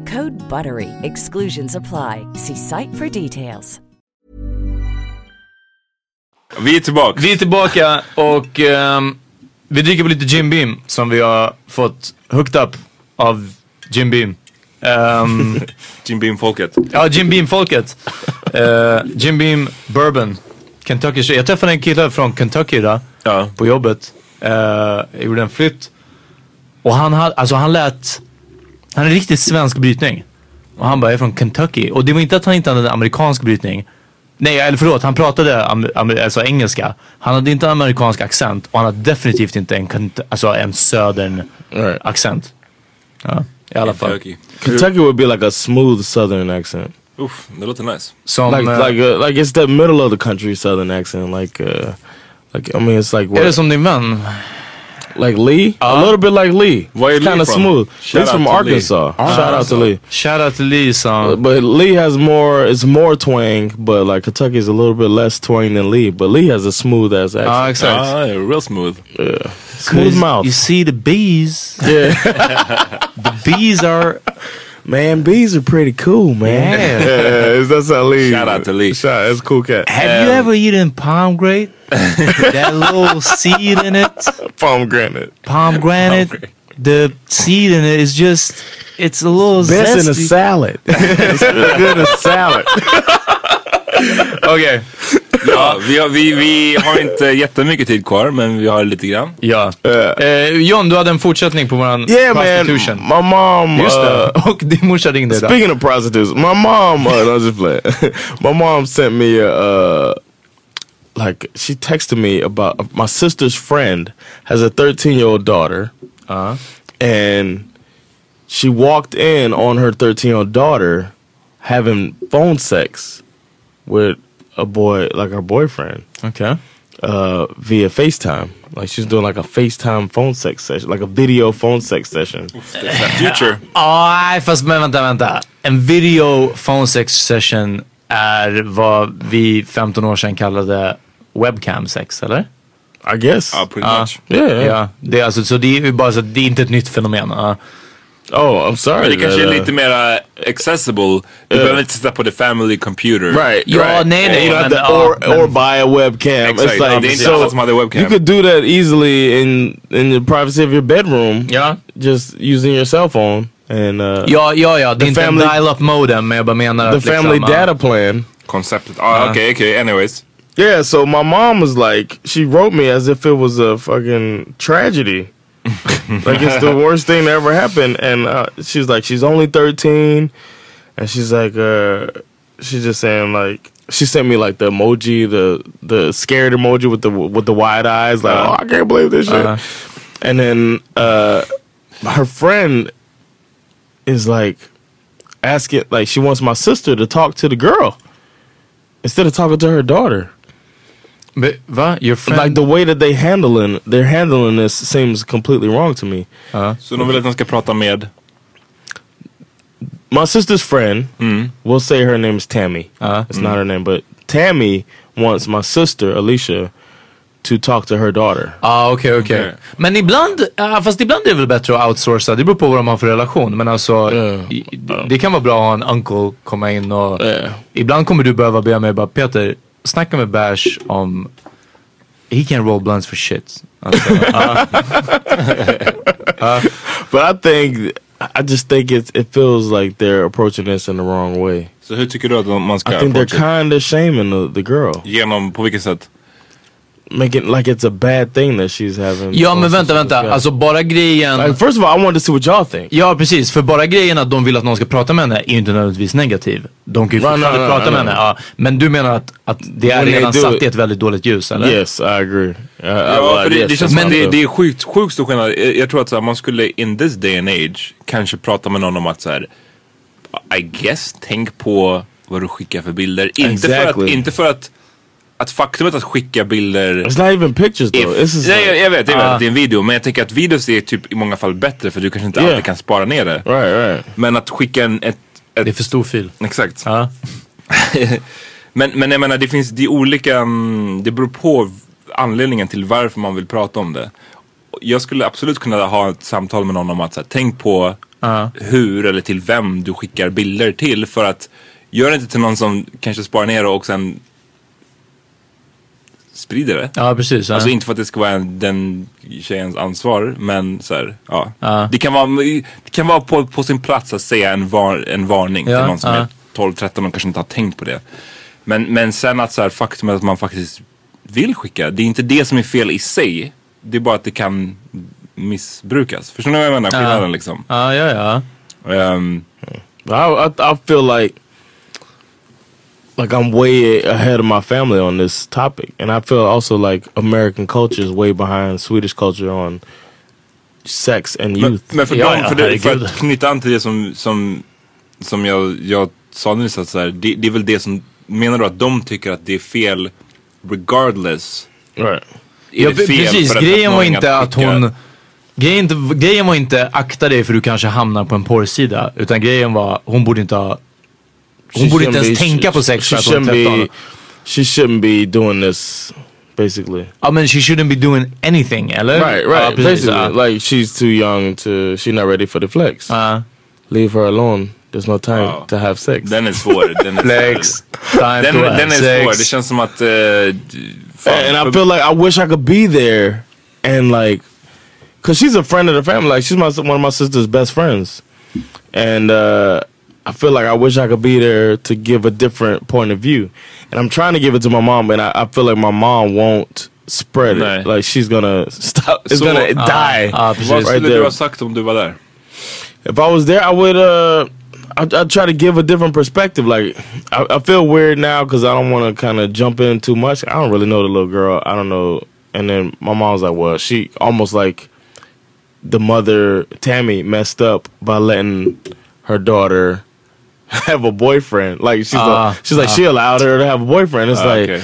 Code BUTTERY. Exclusions apply. See site for details. vi är tillbaka. Vi är tillbaka och ehm, vi dricker på lite Jim Beam som vi har fått hooked up av Jim Beam. Ehm, Jim Beam-folket. ja, Jim Beam-folket. Eh, Jim Beam Bourbon. Kentucky. Jag träffade en kille från Kentucky idag Ja. på jobbet. Uh, jag gjorde en flytt. Och han, hade, alltså han lät Han är riktigt svensk brytning. Och han bara, jag är från Kentucky. Och det var inte att han inte hade en amerikansk brytning. Nej, eller förlåt, han pratade alltså engelska. Han hade inte en amerikansk accent och han hade definitivt inte en, alltså en södern accent. Ja, i alla fall. Kentucky. Kentucky would be like a smooth southern accent. Uff, det låter nice. Som, like eh, like uh, like it's the middle of the country southern accent. Like uh, like I mean it's like Är det som din vän? Like Lee, a uh-huh. little bit like Lee. Where it's kind of smooth. Shout He's from to Lee. Arkansas. Uh-huh. Shout out to Lee. Shout out to Lee som... But Lee has more. It's more twang, but like Kentucky's a little bit less twang than Lee. But Lee has a smooth ass accent. Ja, exakt. Ah, yeah, real smooth. yeah, smooth mouth. You see the bees. yeah, The bees are... man, bees are pretty cool, man. Yeah. Yeah, that's how Lee. Shout out to Lee. Shout, that's a cool cat. Have you ever eaten pomegranate? that little seed in it? Pomegranate. Pomegranate. The seed in it is just... It's a little Best in a zesty. salad. it's good in a salad. Okej. Ja, vi, har, vi, vi har inte jättemycket tid kvar, men vi har lite grann. Ja. Eh, John, du hade en fortsättning på våran Yeah, prostitution. man. My mom. Just det. uh, Och din morsa ringde idag. Speaking of prostitutes, my mom, uh, no, just play. my mom sent me a, uh, like, she texted me about my sister's friend has a 13 year old daughter. Uh, And she walked in on her 13 year old daughter having phone sex with a boy, like her boyfriend, Okej. uh, via FaceTime. Like, she's doing like a FaceTime phone sex session, like a video phone sex session. Future. Ja, nej fast men vänta, vänta. En video phone sex session är vad vi 15 år sedan kallade webcam sex, eller? I guess. Ja, pretty Ja. much. Yeah, yeah. Ja, det är alltså, så det är ju bara så det är inte ett nytt fenomen. Ja. Oh, I'm sorry. Men det kanske that, är uh, lite mer accessible. Du behöver inte sitta på the family computer. Right. Ja, right. nej, nej, You don't have men, to, or, men- or buy a webcam. Exakt, It's like det är inte alla som hade webcam. You could do that easily in in the privacy of your bedroom. Ja. Just using your cell phone and uh, Ja, ja, ja. Det The är inte family- en dial-up modem, men jag bara menar the att family liksom, data plan. Konceptet. Ah, okej, okej. Anyways. Yeah, so my mom was like, she wrote me as if it was a fucking tragedy. like it's the worst thing that ever happened. And uh, she's like, she's only 13. And she's like, uh, she's just saying like, she sent me like the emoji, the the scared emoji with the with the wide eyes, like, oh, I can't believe this shit. Uh-huh. And then uh, her friend is like asking, like, she wants my sister to talk to the girl instead of talking to her daughter. But, va? Your friend? Like the way that they handling they're handling this seems completely wrong to me. Ja. Så de vill att de ska prata med... My sister's friend, we'll say her name is Tammy. Uh, It's not her name, but Tammy wants my sister Alicia to talk to her daughter. Ja, okej, okej. Okej. Men ibland, ja, fast ibland är det väl bättre att outsourca. Det beror på vad de har för relation. Men alltså, i- det kan vara bra att ha en uncle komma in och... Ja. Ibland kommer du behöva be mig bara, Peter, snacka med Bash om... He can roll blunts for shit. Alltså, ja. Uh, uh, but I think I just think it it feels like they're approaching this in the wrong way. Så hur tycker du att man ska I think they're kind of shaming the, the girl, Genom, på vilket sätt? Making like it's a bad thing that she's having. ja, men vänta, vänta. guy. Alltså bara grejen... like, first of all, I wanted to see what y'all think. Ja precis, för bara grejen att de vill att någon ska prata med henne är ju inte nödvändigtvis negativ. De kan ju Right, fortfarande no, no, prata no, med no. henne. Ja. Men du menar att, att det är When redan satt it- i ett väldigt dåligt ljus eller? Yes, I agree. I, Ja, för det, det känns som Men det, är sjukt, sjukt stor skillnad. Jag, jag tror att så här, man skulle in this day and age kanske prata med någon om att så här, I guess, tänk på vad du skickar för bilder. Inte för att, Exactly. inte för att, att faktumet att skicka bilder It's not even pictures though. If, nej, jag, jag vet, jag vet Ah. att det är en video. Men jag tänker att videos är typ i många fall bättre för du kanske inte Yeah. alltid kan spara ner det. right, right. Men att skicka en, ett, ett Det är för stor fil. Exakt. Ja. men, men jag menar det finns, det är olika, mm, det beror på anledningen till varför man vill prata om det. Jag skulle absolut kunna ha ett samtal med någon om att så här, tänk på Ja. hur eller till vem du skickar bilder till för att gör det inte till någon som kanske sparar ner och sen sprider det. Ja precis. Ja. Alltså inte för att det ska vara en, den tjejens ansvar men så här, ja. Ja. Det kan vara, det kan vara på, på sin plats att säga en, var, en varning Ja, till någon som ja. är 12-13 och kanske inte har tänkt på det. Men, men sen att så här, faktum är att man faktiskt vill skicka, det är inte det som är fel i sig. Det är bara att det kan missbrukas. Förstår ni vad jag menar? Skillnaden liksom. Ja, ja, ja. Ehm, I, I I feel like like I'm way ahead of my family on this topic, and I feel also like American culture is way behind Swedish culture on sex and men, youth. men för, dem, för, det, för att knyta an till det som, som, som jag, jag sa nyss, att så här, det, det är väl det som, menar du att de tycker att det är fel regardless? Right. Ja, Är det fel precis, för att grejen var inte att skicka- hon... Grejen, inte, grejen var inte akta dig för du kanske hamnar på en porrsida. Utan grejen var, hon borde inte ha... Hon She borde inte shouldn't ens be- tänka på sex för att hon är 13. be, She shouldn't be doing this, basically. I mean, she shouldn't be doing anything, eller? Right, right. precis, basically, ja. like she's too young to. She's not ready for the flex. Uh-huh. Leave her alone. There's no time to have sex. Den är svår. Den är Flex. svår. Den, den är svår. Det känns som att... fan, and I feel like I wish I could be there and like, cause she's a friend of the family. Like she's my one of my sister's best friends, and uh, I feel like I wish I could be there to give a different point of view. And I'm trying to give it to my mom, and I, I feel like my mom won't spread Nej. it. Like she's gonna stop. It's Så- gonna Ja, die ja, precis. Vad skulle du ha sagt om du var där? If I was there, I would. uh I'd, I'd try to give a different perspective. Like I, I feel weird now because I don't want to kind of jump in too much. I don't really know the little girl. I don't know. And then my mom's like, "Well, she almost like the mother Tammy messed up by letting her daughter have a boyfriend. Like she's Ah, like, she's like ah. she allowed her to have a boyfriend. It's Ah, like okay.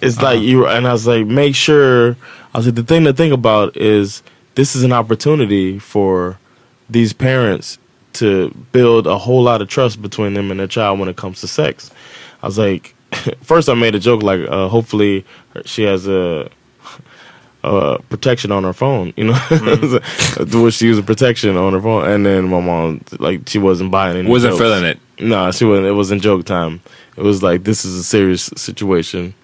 it's like you and I was like, make sure. I was like, the thing to think about is this is an opportunity for these parents to build a whole lot of trust between them and their child when it comes to sex. I was like, first I made a joke like, uh, hopefully she has a. Uh, protection on her phone, you know, mm. she used protection on her phone, and then my mom like she wasn't buying it. Wasn't jokes. feeling it. No, she wasn't. It wasn't joke time. It was like this is a serious situation,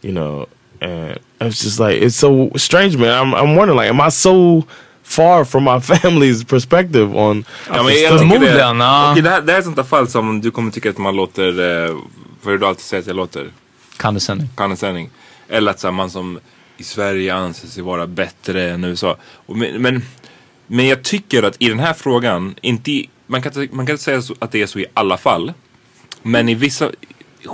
you know. And it's just like it's so strange, man. I'm I'm wondering, like, am I so far from my family's perspective on? Ja, men jag tycker det, och det, här, det här är ett sånt där fall som du kommer tycka att man låter, eh, vad är det du alltid säger att jag låter? Condescending. Condescending. Eller att så här, man som i Sverige anser sig vara bättre än USA. Men, men, men jag tycker att i den här frågan, inte i, man, kan man kan inte säga så, att det är så i alla fall. Men i vissa,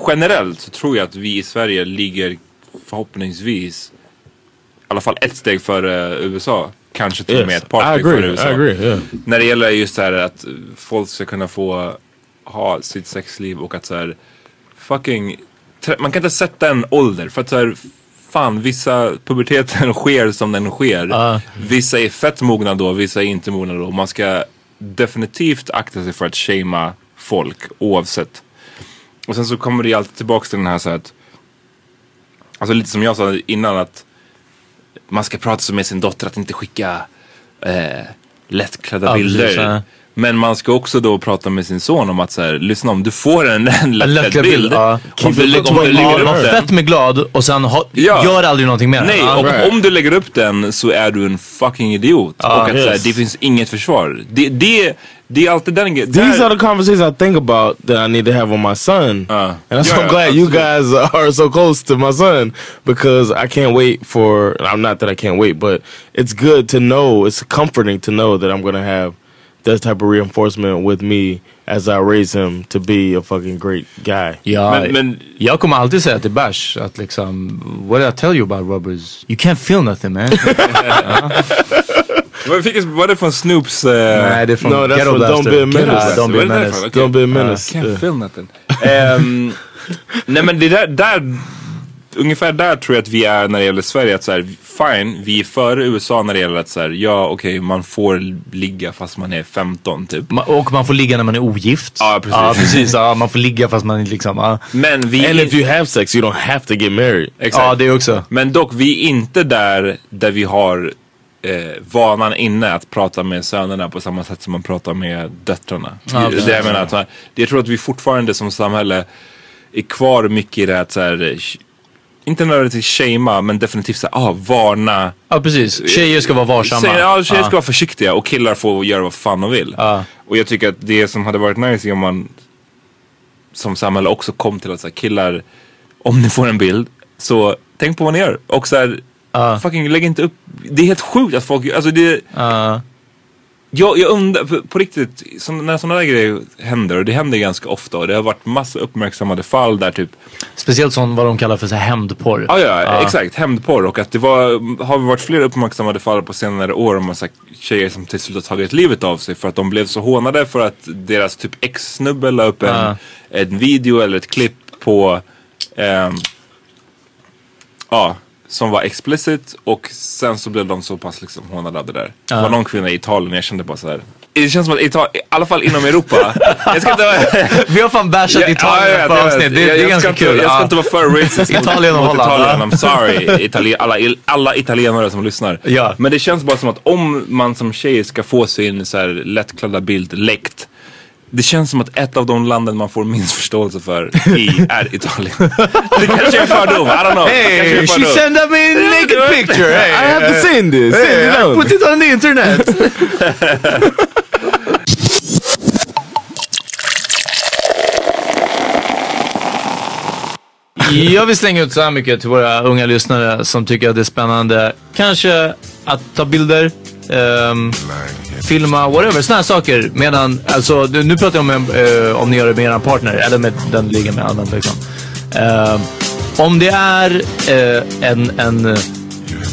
generellt så tror jag att vi i Sverige ligger förhoppningsvis i alla fall ett steg före USA. Kanske till och med Yes, ett par steg före I USA. agree, yeah. När det gäller just det här att folk ska kunna få ha sitt sexliv och att så här fucking man kan inte sätta en ålder för att så här, fan vissa puberteten sker som den sker. Vissa är fett mogna då, vissa är inte mogna då. Man ska definitivt akta sig för att shamea folk oavsett. Och sen så kommer det ju alltid tillbaks till den här så att Alltså lite som jag sa innan att man ska prata så med sin dotter att inte skicka eh, lättklädda bilder. Men man ska också då prata med sin son om att så här, lyssna om du får en, en lättklädd bild. ja. Om du, lä- om du lägger upp den. fett med glad och sen ha, Ja. gör aldrig någonting mer. Nej, och om du lägger upp den så är du en fucking idiot. Ja, och att så här, yes. det finns inget försvar. Det, det, det är alltid den grejen. These are the conversations I think about that I need to have with my son. and I'm so yeah, glad you guys are so close to my son because I can't wait for. I'm not that I can't wait, but it's good to know. It's comforting to know that I'm gonna have that type of reinforcement with me as I raise him to be a fucking great guy. Ja, jag kommer alltid säga till Bash att liksom, what did I tell you about rubbers? You can't feel nothing man. Vad fick- Var det från Snoops? eh, Nej, det är från No, that's Ghetto from Blaster. Don't Be a Ghetto Menace. Don't Be a Var det Menace. därifrån? Okej. Don't Be a Menace. Can't feel nothing. Ehm, nej men det där, där, ungefär där tror jag att vi är när det gäller Sverige. Att så här, fine, vi är före USA när det gäller att så här, ja okej man får ligga fast man är 15 typ. Ma- Och man får ligga när man är ogift. Ja precis. Ja, precis. Ja, man får ligga fast man är liksom... Ja. Men vi And if you have sex, you don't have to get married. Exakt. Ja, det också. Men dock, vi är inte där där vi har eh, vanan inne att prata med sönerna på samma sätt som man pratar med döttrarna. Ja, det, jag menar, att, jag tror att vi fortfarande som samhälle är kvar mycket i det här att så här, inte nödvändigtvis shamea men definitivt så här, ah, varna. Ja, precis. Tjejer ska vara varsamma. Säg, ja, tjejer ska vara försiktiga och killar får göra vad fan de vill. Och jag tycker att det som hade varit nice är om man som samhälle också kom till att så här, killar, om ni får en bild så tänk på vad ni gör. Och så här, fucking lägg inte upp, det är helt sjukt att folk, alltså det Jag, jag undrar, på, på riktigt, så, när sådana där grejer händer, och det händer ganska ofta och det har varit massa uppmärksammade fall där typ Speciellt sån vad de kallar för så här hämndporr. Ja, ja, exakt. Hämndporr och att det var, har varit flera uppmärksammade fall på senare år om tjejer som till slut har tagit livet av sig för att de blev så hånade för att deras typ ex-snubbe la upp en, Ja. en video eller ett klipp på ehm, ja, som var explicit och sen så blev de så pass liksom hånade av det där. Det var någon kvinna i Italien, jag kände bara så här. Det känns som att Italien, i alla fall inom Europa. jag ska inte, Vi har fan bashat Ja, Italien ja, på vet, avsnitt. Det, jag- det är jag ganska ska kul. Jag ska inte vara för racist Italien och mot Holland. Italien. I'm sorry, Itali alla, alla italienare som lyssnar. Ja. Men det känns bara som att om man som tjej ska få sin så här lättklädda bild läckt. Det känns som att ett av de landen man får minst förståelse för i är Italien. det kanske är fördom, I don't know. Hey, she sent me a naked picture. Hey, I have to send this. Send Hey, it I on. put it on the internet. Jag vill slänga ut så här mycket till våra unga lyssnare som tycker att det är spännande. Kanske att ta bilder, ehm, filma, whatever. Såna här saker. Medan, alltså, nu pratar jag om eh, om ni gör det med er partner eller med den ligger med allmänt liksom. Ehm, om det är eh, en, en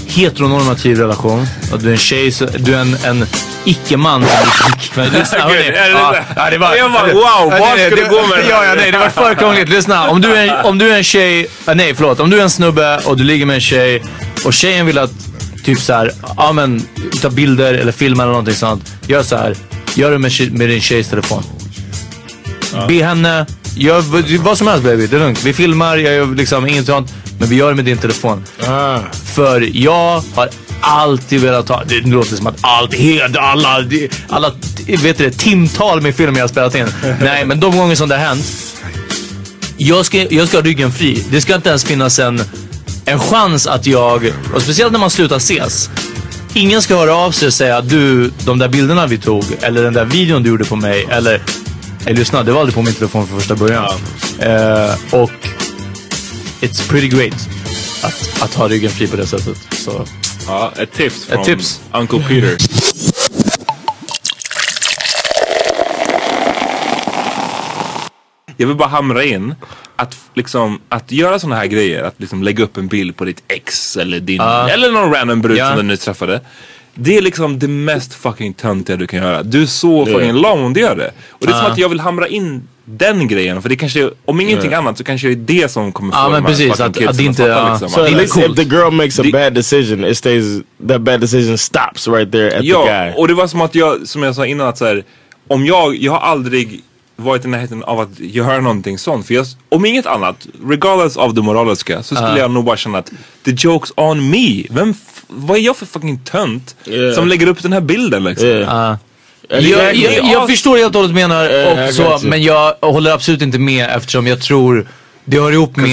heteronormativ relation och du är en tjej, så, du är en, en icke-man som blir. Lyssna, hörni. det Ja, det? ja, det var, Jag bara, wow, vart ska du gå med det? Ja, ja, nej, det var för krångligt. Lyssna, om du, är, om du är en tjej, nej förlåt, om du är en snubbe och du ligger med en tjej och tjejen vill att typ så här, ja men ta bilder eller filma eller någonting sånt. Gör så här, gör det med, med din tjejs telefon. Be henne, gör vad- som helst baby, det är lugnt. Vi filmar, jag gör liksom inget sånt. Men vi gör det med din telefon. För jag har alltid velat ha, det låter som att allt, helt, alla, alla vet du det, timtal med film jag har spelat in. Nej, men de gånger som det har hänt. Jag ska, jag ska ha ryggen fri. Det ska inte ens finnas en, en chans att jag, och speciellt när man slutar ses. Ingen ska höra av sig och säga du, de där bilderna vi tog, eller den där videon du gjorde på mig, eller Hey, lyssna, det var aldrig på min telefon från första början. Eh, och it's pretty great att, att ha ryggen fri på det sättet. Så. Ja, ett tips från Ett tips. Uncle Peter. Jag vill bara hamra in att, liksom, att göra sådana här grejer, att liksom lägga upp en bild på ditt ex eller din, Ja. eller någon random brud Ja. som du nu träffade. Det är liksom det mest fucking töntiga du kan göra. Du är så Ja. fucking lame om du gör det. Och det är som Ja. att jag vill hamra in den grejen. För det kanske, om ingenting Ja. annat så kanske det är det som kommer få Ja, de här precis, fucking att- kidsen att det inte- fatta, ja. liksom. So Att det coolt. if the girl makes a bad decision, it stays that bad decision stops right there at the Ja, guy. och det var som att jag, som jag sa innan att så här, om jag, jag har aldrig varit i närheten av att göra någonting sånt. För jag, om inget annat, regardless av det moraliska, så skulle Ja. jag nog bara känna att the joke's on me. Vem, vad är jag för fucking tönt Yeah. som lägger upp den här bilden liksom? Ja. Eller Jag, jag- jag, förstår helt och hållet vad du menar, och så, men jag håller absolut inte med eftersom jag tror det hör ihop med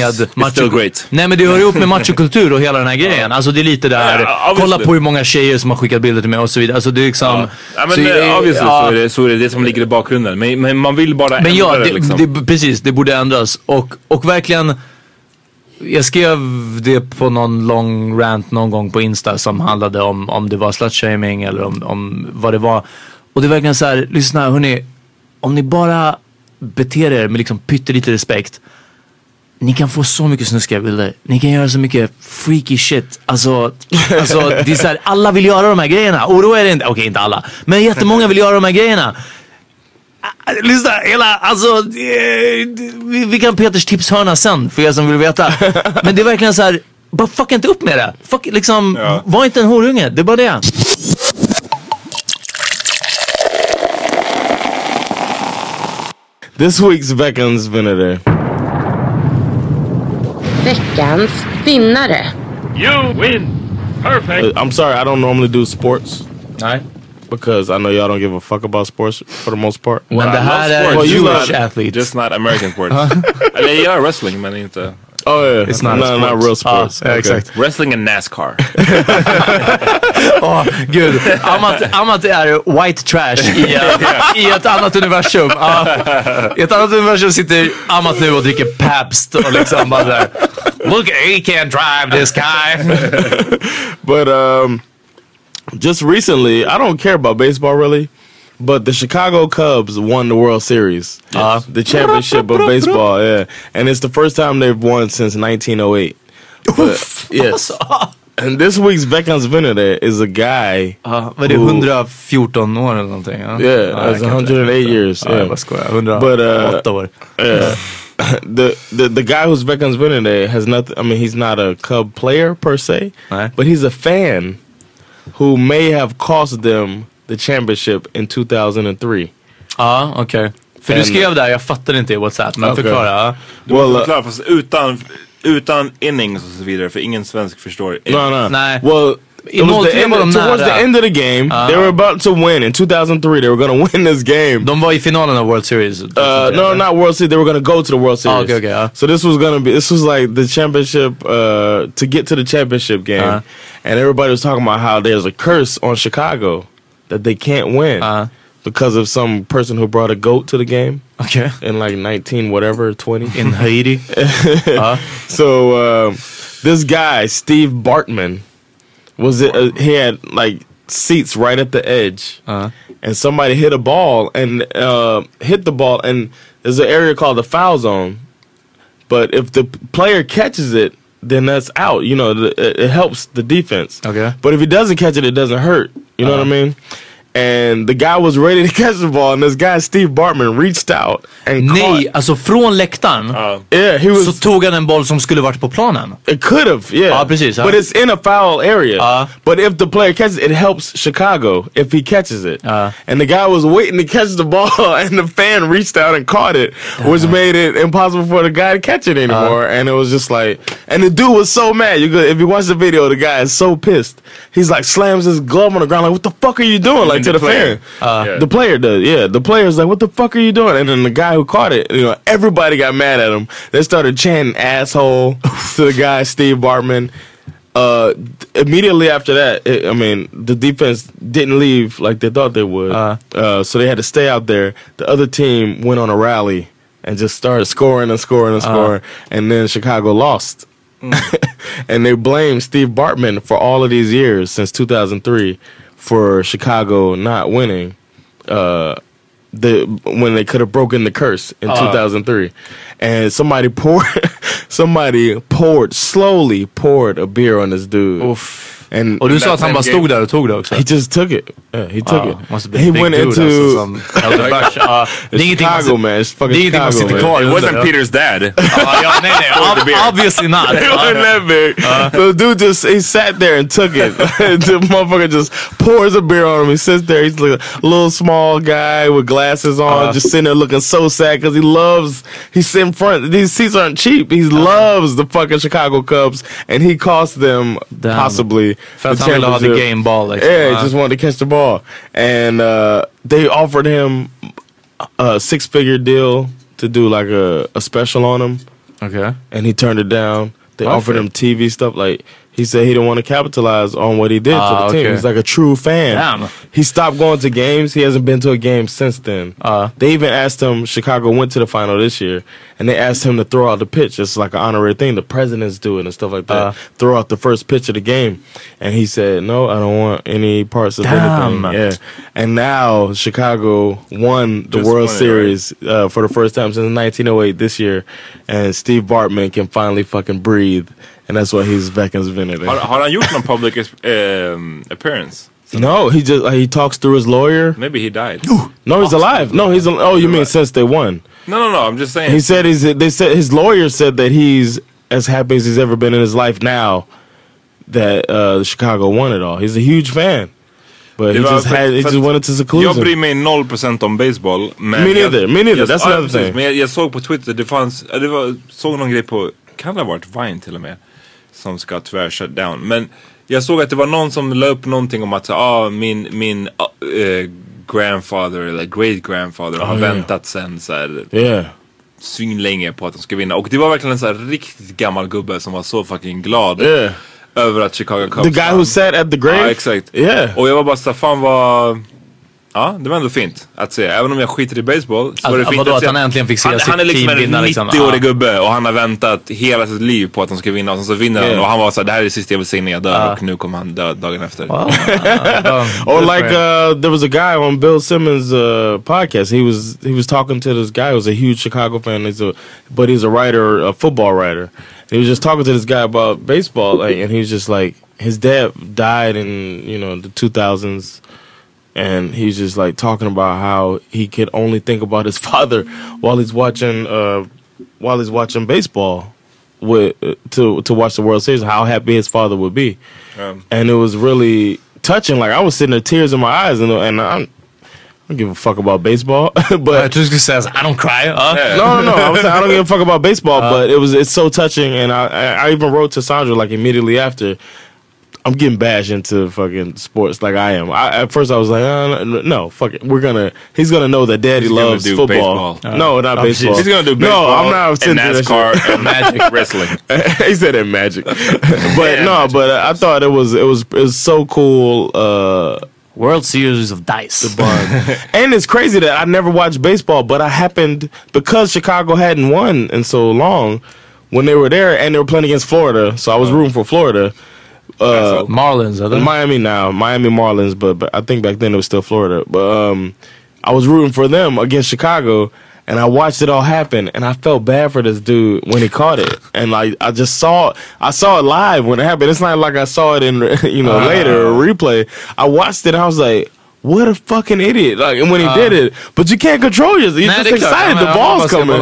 great. Nej men det hör ihop med machokultur och hela den här grejen. Alltså det är lite där, obviously. kolla på hur många tjejer som har skickat bilder till mig och så vidare. Alltså det är liksom... Ja, ja men så, eh, obviously ja, så, är det, så är det det som ligger i bakgrunden. Men, men man vill bara Men ja, ändra det, det liksom. det, precis. Det borde ändras. Och, och verkligen, jag skrev det på någon lång rant någon gång på Insta som handlade om om det var slutshaming eller om, om vad det var. Och det är verkligen så här, lyssna hörni, om ni bara beter er med liksom pyttelite respekt. Ni kan få så mycket snuskiga bilder. Ni kan göra så mycket freaky shit. Alltså, alltså det är så här, alla vill göra de här grejerna. Är det inte, okej inte alla, men jättemånga vill göra de här grejerna. Lyssna, hela, alltså, vi, vi kan Peters tipshörna sen för er som vill veta. Men det är verkligen så här, bara fucka inte upp med det. Fuck, liksom, var inte en horunge, det är bara det. This week's veckans vinnare. Veckans vinnare. You win. Perfect. Uh, I'm sorry, I don't normally do sports. Nej. Because I know y'all don't give a fuck about sports for the most part. Men det I här love är sports, Jewish just not- athletes. Just not American sports. Eller jag gör wrestling men inte... Oh yeah, It's not no, sports. not real sports. Ah, ja, exakt. Wrestling and Nascar. Åh, gud. Amat, Amat är white trash i, ett- i ett annat universum. Ja. I ett annat universum sitter Amat nu och dricker Pabst och liksom bara där. Look, he can't drive this guy. But um, just recently, I don't care about baseball really, but the Chicago Cubs won the World Series, the championship of baseball. Yeah, and it's the first time they've won since 1908. But, yes. And this week's Veckans Vinner there is a guy. Ja, var det who- 114 år eller någonting? Ja, Yeah, ja, jag it's kan 108 inte- years. Ja, Yeah. jag bara skojar. 108 But uh, år. yeah. the, the the guy who's Veckans Vinner there has nothing. I mean, he's not a Cub player per se, but he's a fan who may have cost them the championship in 2003. Ja, okej. För du And- skrev där, jag fattade inte i WhatsApp, men Okay. förklara. ja. Du måste Well, uh, förklara fast utan, utan innings och så vidare för ingen svensk förstår No, no. Nej. Well, it was the end, var towards nära. the end of the game. Ah. They were about to win in 2003. They were going to win this game. De var i finalen av World Series. Uh, no, not World Series. They were going to go to the World Series. Oh, okay, okay, uh. So this was going to be. This was like the championship uh, to get to the championship game, and everybody was talking about how there's a curse on Chicago that they can't win Uh-huh. because of some person who brought a goat to the game. Okay. In like 19 whatever 20 In Haiti. Uh-huh. So um, this guy Steve Bartman was it? Uh, he had like seats right at the edge, Uh-huh. and somebody hit a ball and uh, hit the ball, and there's an area called the foul zone. But if the player catches it, then that's out. You know, it, it helps the defense. Okay. But if he doesn't catch it, it doesn't hurt. You know what I uh-huh. mean? And the guy was ready to catch the ball, and this guy Steve Bartman reached out and Nej, caught. alltså från läktaren Yeah, he was. så tog han en boll som skulle varit på planen. It could have, yeah. Ja, precis, ja. But it's in a foul area. but if the player catches it, it helps Chicago if he catches it. and the guy was waiting to catch the ball, and the fan reached out and caught it, which made it impossible for the guy to catch it anymore. and it was just like, and the dude was so mad. You could, if you watch the video, the guy is so pissed. He's like slams his glove on the ground, like, "What the fuck are you doing?" Like to the the, player? fan. Uh, the player does, yeah. The player's like, "What the fuck are you doing?" And then the guy who caught it, you know, everybody got mad at him. They started chanting "asshole" to the guy Steve Bartman. Uh, immediately after that, it, I mean, the defense didn't leave like they thought they would. Uh, so they had to stay out there. The other team went on a rally and just started scoring and scoring and Uh. scoring, and then Chicago lost. and they blamed Steve Bartman for all of these years since 2003 for Chicago not winning. Uh, the when they could have broken the curse in Uh. 2003, and somebody poured, somebody poured slowly poured a beer on this dude. And Och du sa att han bara stod där och tog det också? He just took it. Yeah, he took Ja, it. måste bli He big went dude into alltså, som Elder Bush. Ja, det är It's ingenting Chicago sit- man. It's fucking det är ingenting man Chicago, sitter man. kvar It wasn't ja. Peters dad. Ja, ja, nej, nej. Poured the beer. Ob- Obviously not. It wasn't that big. So uh-huh. the dude just he sat there and took it. the motherfucker just pours a beer on him. He sits there. He's like a little small guy with glasses on, just sitting there looking so sad because he loves. He's in front. These seats aren't cheap. He loves the fucking Chicago Cubs, and he cost them Damn. possibly The han ville ha the game ball. Liksom. Yeah, he Ja. just wanted to catch the ball, and uh, they offered him a six-figure deal to do like a, a special on him. Okay. and he turned it down. They offered him TV stuff. Like he said, he didn't want to capitalize on what he did Ah, to the team. He's like a true fan. Damn. He stopped going to games. He hasn't been to a game since then. Uh, they even asked him. Chicago went to the final this year, and they asked him to throw out the pitch. It's like an honorary thing. The presidents do it and stuff like that. Uh. throw out the first pitch of the game, and he said, "No, I don't want any parts of Damn. anything." Yeah, and now Chicago won the Just World Series uh, for the first time since 1908 this year, and Steve Bartman can finally fucking breathe, and that's why he's Veckans Vinner. Har, har han gjort någon public um, appearance? No, he just he talks through his lawyer. Maybe he died. No, he's alive. No, he's al- oh, you mean since they won? No, no, no. I'm just saying. He said he's. They said his lawyer said that he's as happy as he's ever been in his life now that uh, Chicago won it all. He's a huge fan, but Det he just för- had he för just att went into Jag seclusion. bryr mig 0% om baseball. Men Me jag- neither, me neither. Jag, That's ja, another precis. thing. Men jag, jag såg på Twitter, det fanns, ja, det var, såg någon grej på, kan det ha varit Vine till och med? Som ska tyvärr shut down. Men jag såg att det var någon som la upp någonting om att ah, min, min uh, grandfather eller great grandfather har Oh, yeah. väntat sen så här, Yeah. svinlänge på att de ska vinna. Och det var verkligen en så här riktigt gammal gubbe som var så fucking glad Yeah. över att Chicago Cubs The guy vann. who sat at the grave. Ja exakt. Yeah. Och jag var bara såhär, fan vad... Ja, det var ändå fint att se. Även om jag skiter i baseball så var det fint vadå, att att se. han äntligen fick se han, sitt han är liksom team en vinna, liksom. 90-årig Ja. gubbe och han har väntat hela sitt liv på att de ska vinna och sen så vinner Yeah. han och han var såhär, det här är det sista jag vill se innan jag dör Ja. och nu kommer han dö dagen efter. or like uh, there was a guy on Bill Simmons' uh, podcast. He was he was talking to this guy who was a huge Chicago fan. He's a but he's a writer, a football writer. He was just talking to this guy about baseball, like, and he was just like his dad died in you know the two thousands. And he's just like talking about how he could only think about his father while he's watching uh, while he's watching baseball with uh, to to watch the World Series. How happy his father would be Um, and it was really touching. Like I was sitting there, tears in my eyes, and and I'm, I don't give a fuck about baseball. but just says I don't cry. Uh. no, no, no. I, was saying, I don't give a fuck about baseball, but it was it's so touching, and I I, I even wrote to Sandra like immediately after. I'm getting bashed into fucking sports like I am. I, at first, I was like, uh, no, no, fuck it. We're gonna. He's gonna know that Daddy He's loves do football. baseball. no, not Oh, baseball. He's gonna do baseball. No, I'm not and sitting through NASCAR and magic wrestling. he said that magic, but no, but uh, I thought it was it was it was so cool. Uh, World Series of Dice. The bond, and it's crazy that I never watched baseball, but I happened because Chicago hadn't won in so long when they were there, and they were playing against Florida, so I was rooting for Florida. Uh, Marlins, are they? Miami now, Miami Marlins, but, but I think back then it was still Florida. But um, I was rooting for them against Chicago, and I watched it all happen, and I felt bad for this dude when he caught it, and like I just saw, I saw it live when it happened. It's not like I saw it in you know Uh. later or replay. I watched it, and I was like. What a fucking idiot! Like, and when he Uh. did it, but you can't control yourself. You're Nej, just det är klart. excited. The ball's coming,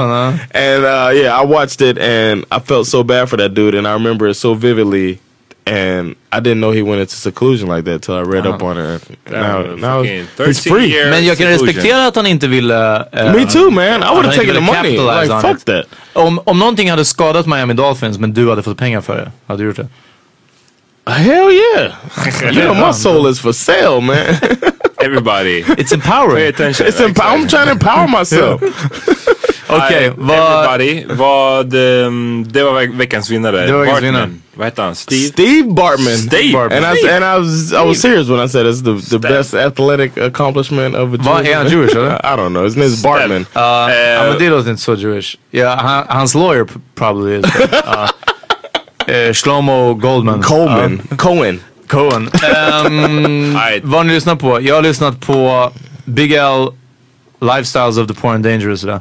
and uh, yeah, I watched it, and I felt so bad for that dude, and I remember it so vividly. And I didn't know he went into seclusion like that till I read up on it. Now, now he's free. Men jag kan respektera att han inte ville... eh, Me too, man. I han inte taken the money. Like, fuck it. that. Om, om någonting hade skadat Miami Dolphins men du hade fått pengar för det, hade du gjort det? Hell yeah! you know my soul is for sale, man. Everybody. It's empowering. Pay attention. It's empower. I'm trying to empower myself. Okej, vad... Everybody. Vad, ehm, det var veck- veckans vinnare. Det var veckans vinnare. Vad hette han? Steve? Steve Bartman. Steve Bartman. And I and I was I was serious when I said it's the the best athletic accomplishment of a Jewish. Vad är han Jewish eller? I don't know. His name is Bartman. Men det låter inte så Jewish. Han, hans lawyer probably is. Uh, uh, Shlomo Goldman. Coleman. Ja. Cohen. Cohen. Um, vad har ni lyssnat på? Jag har lyssnat på Big L Lifestyles of the Poor and Dangerous idag.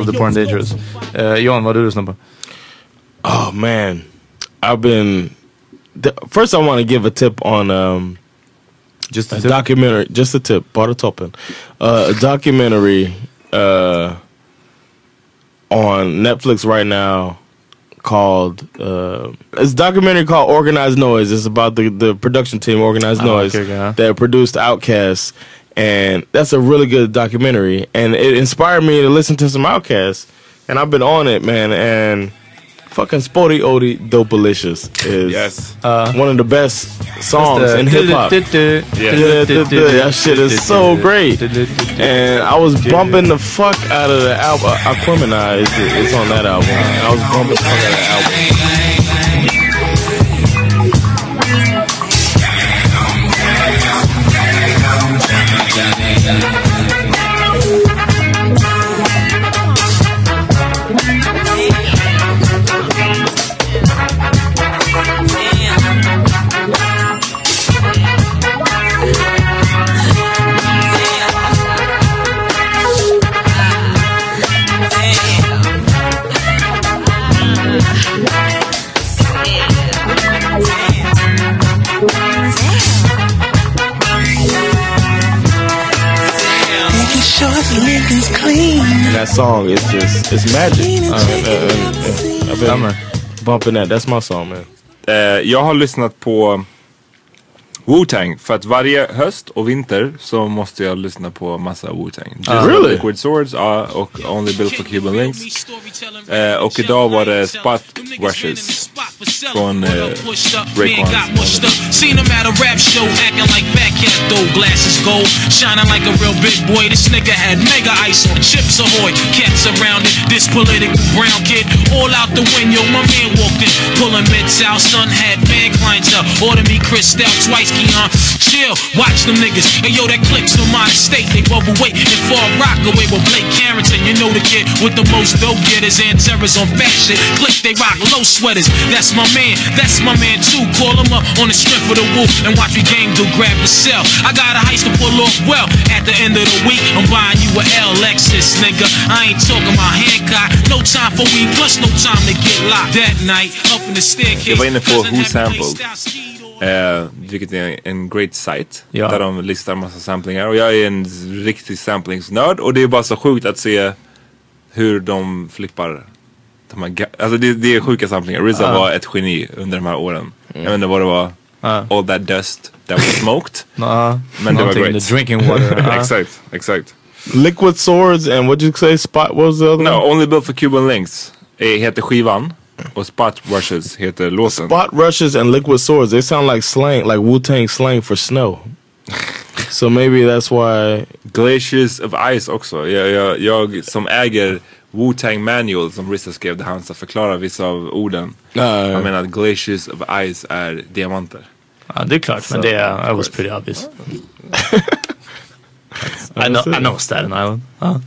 of the and Dangerous. Uh, John, vad har du lyssnat på? Oh man, I've been. th- First, I want to give a tip on um, just a, documentary. Just a tip, bara toppen. Uh, a documentary uh, on Netflix right now called. Uh, it's a documentary called Organized Noise. It's about the the production team Organized Oh, Noise okay, yeah. that produced Outkast. And that's a really good documentary, and it inspired me to listen to some Outkast, and I've been on it, man. And fucking Sporty Odie Dopalicious is Yes. Uh, one of the best songs Just the- in hip hop. Yeah. That shit is so great. And I was bumping the fuck out of the album. Aquemini is it's on that album. I was bumping the fuck out of that album. That song is just it's magic. Uh, uh, uh, uh, I've been bumping that. That's my song, man. Eh, jag har lyssnat på Wu-Tang, för att varje höst och vinter så måste jag lyssna på massa Wu-Tang. Ah. Really? Liquid Swords ja, och Only Built for Cuban Links. Eh, och idag var det Spot Rushes från eh, Raekwon. Seen him at a rap show acting like cat though. Glasses gold, shining like a real big boy. This nigga had mega ice on chips ahoy. Cats around it. This political brown kid all out the window. My man walked in, pulling mids out. Son had man clientele. Order me Cristal twice, Keon. Chill, watch them niggas. Hey yo, that clicks from my state. They bubble weight and fall rock away with Blake Carrington. You know the kid with the most dope getters and terrors on fat shit. Click, they rock low sweaters. That's my man. That's my man too. Call him up on the strength of the wolf and watch me game do grab the cell. I got a heist to pull off well. At the end of the week, I'm buying you a L Lexus, nigga. I ain't talking about Hancock. No time for weed, plus no time to get locked. That night, up in the staircase. Var inne på Who Sampled. Eh, vilket är en great site. Ja. Där de listar massa samplingar. Och jag är en riktig samplingsnörd. Och det är bara så sjukt att se hur de flippar. De här alltså det, det är sjuka samplingar. RZA Ja. var ett geni under de här åren. Jag vet inte vad det var. All that dust that was smoked. Ja, Men det var great. the drinking water. Exakt, exakt. Liquid Swords and what you say? Spot. What was the other No, one? Only Built for Cuban Links eh, heter skivan. Och Spot Rushes heter låten. Spot rushes and liquid swords. They sound like slang, like Wu Tang slang for snow. so maybe that's why. Glaciers of Ice också. Jag, jag, jag som äger Wu-Tang Manual som Rissa skrev där han ska förklara vissa av orden. ja. Han menar att Glaciers of Ice är diamanter. Ja, det är klart. Men So, det är, that was pretty obvious. I know, I know Staten Island. Ja.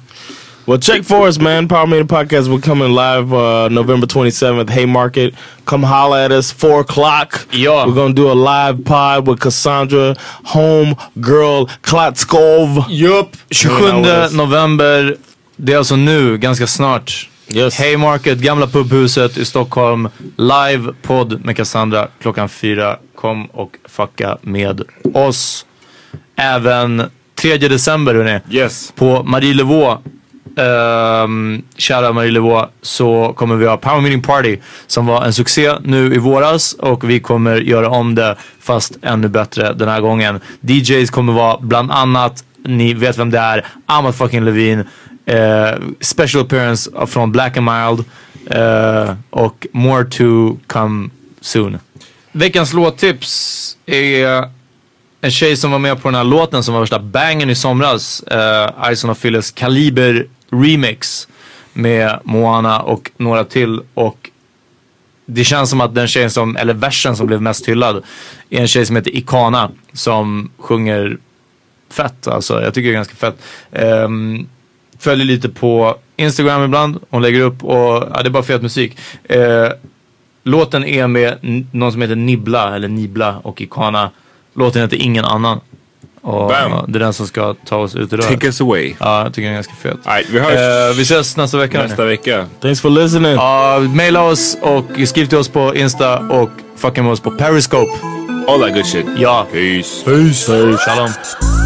Well, check for us, man. Power Meter Podcast. We're coming live uh, November 27th, Haymarket. Come holla at us, 4 o'clock. Ja. We're going to do a live pod with Cassandra, home girl Klatskov. Jupp, 27 november. Det är alltså nu, ganska snart. Yes. Haymarket, gamla pubhuset i Stockholm. Live podd med Cassandra klockan fyra. Kom och fucka med oss. Även 3 december hörni. Yes. På Marie Levaux. Um, kära Marie Levaux så kommer vi ha Power Meeting Party som var en succé nu i våras och vi kommer göra om det fast ännu bättre den här gången. DJs kommer vara bland annat, ni vet vem det är, Amat fucking Levin, uh, eh, special appearance från Black and Mild uh, och more to come soon. Veckans låttips är en tjej som var med på den här låten som var värsta bangen i somras. Eh, uh, Ison och Phyllis Kaliber remix med Moana och några till. Och det känns som att den tjejen som, eller versen som blev mest hyllad är en tjej som heter Ikana som sjunger fett. Alltså jag tycker det är ganska fett. Um, följer lite på Instagram ibland. Hon lägger upp och ja, det är bara fet musik. Uh, låten är med någon som heter Nibla eller Nibla och Ikana. Låten heter Ingen annan. Och Bam. det är den som ska ta oss ut idag. Take us away. Ja, jag tycker den är ganska fet. All right, vi hörs Eh, vi ses nästa vecka. nästa vecka. Thanks for listening. Ja, maila oss och skriv till oss på Insta och fucka med oss på Periscope. All that good shit. Ja. Peace. Peace. Shalom.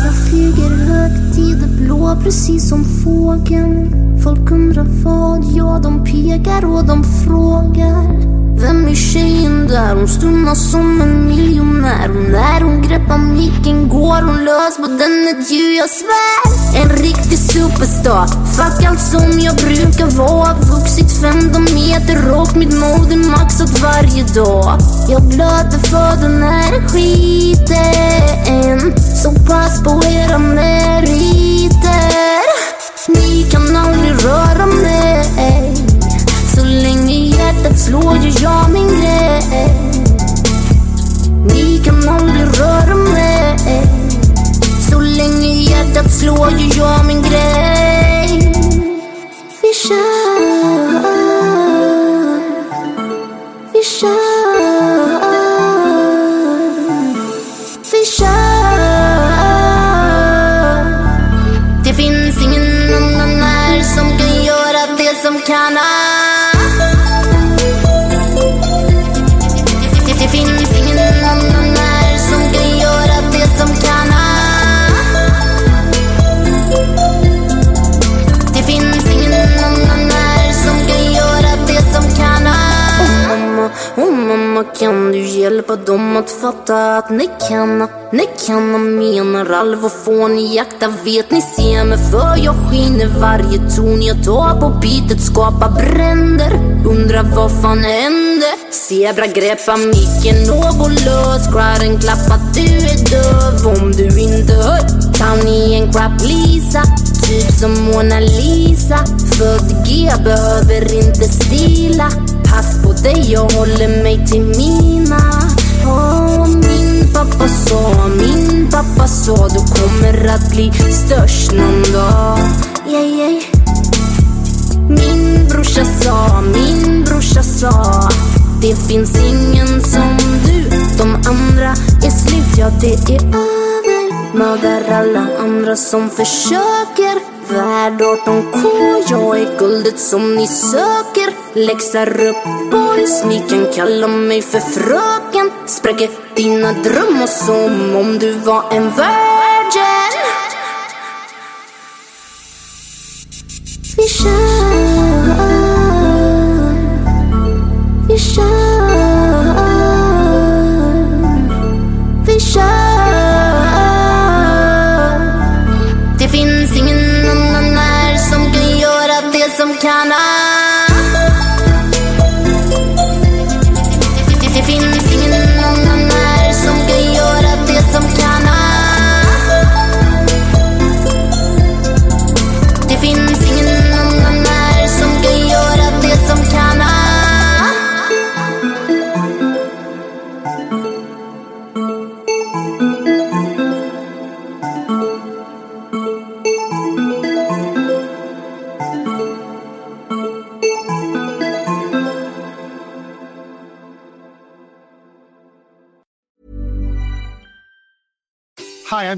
Jag flyger högt i det blå precis som fågeln Folk undrar vad, ja de pekar och de frågar vem är tjejen där? Hon stunnar som en miljonär. Och när hon greppar micken går hon lös på den ett djur, jag svär. En riktig superstar. Fuck allt som jag brukar vara. Vuxit 15 meter och mitt mod är maxat varje dag. Jag blöder för den här skiten. Så pass på era meriter. Ni kan aldrig röra mig hjärtat slår gör jag min grej. Ni kan aldrig röra mig. Så länge hjärtat slår gör jag min grej. Vi kör. Hjälpa dem att fatta att ni kan, ni kan och menar allvar får ni jakta vet ni ser mig för jag skiner varje ton. Jag tar på bitet skapar bränder. Undrar vad fan hände? Zebra greppa micken någorlös crowden klappa du är döv. Om du inte hör Kan ni en crap Lisa? Typ som Mona Lisa. Född G behöver inte stila. Pass på dig, jag håller mig till mina. Oh, Min pappa sa, min pappa sa Du kommer att bli störst någon dag. Yeah, yeah. Min brorsa sa, min brorsa sa Det finns ingen som du. De andra är slut, ja det är över. Mördar alla andra som försöker. Värd 18K, jag är guldet som ni söker. Läxar upp boys, ni kan kalla mig för fröken. Spräcker dina drömmar som om du var en virgin. Vi kör Vi kör det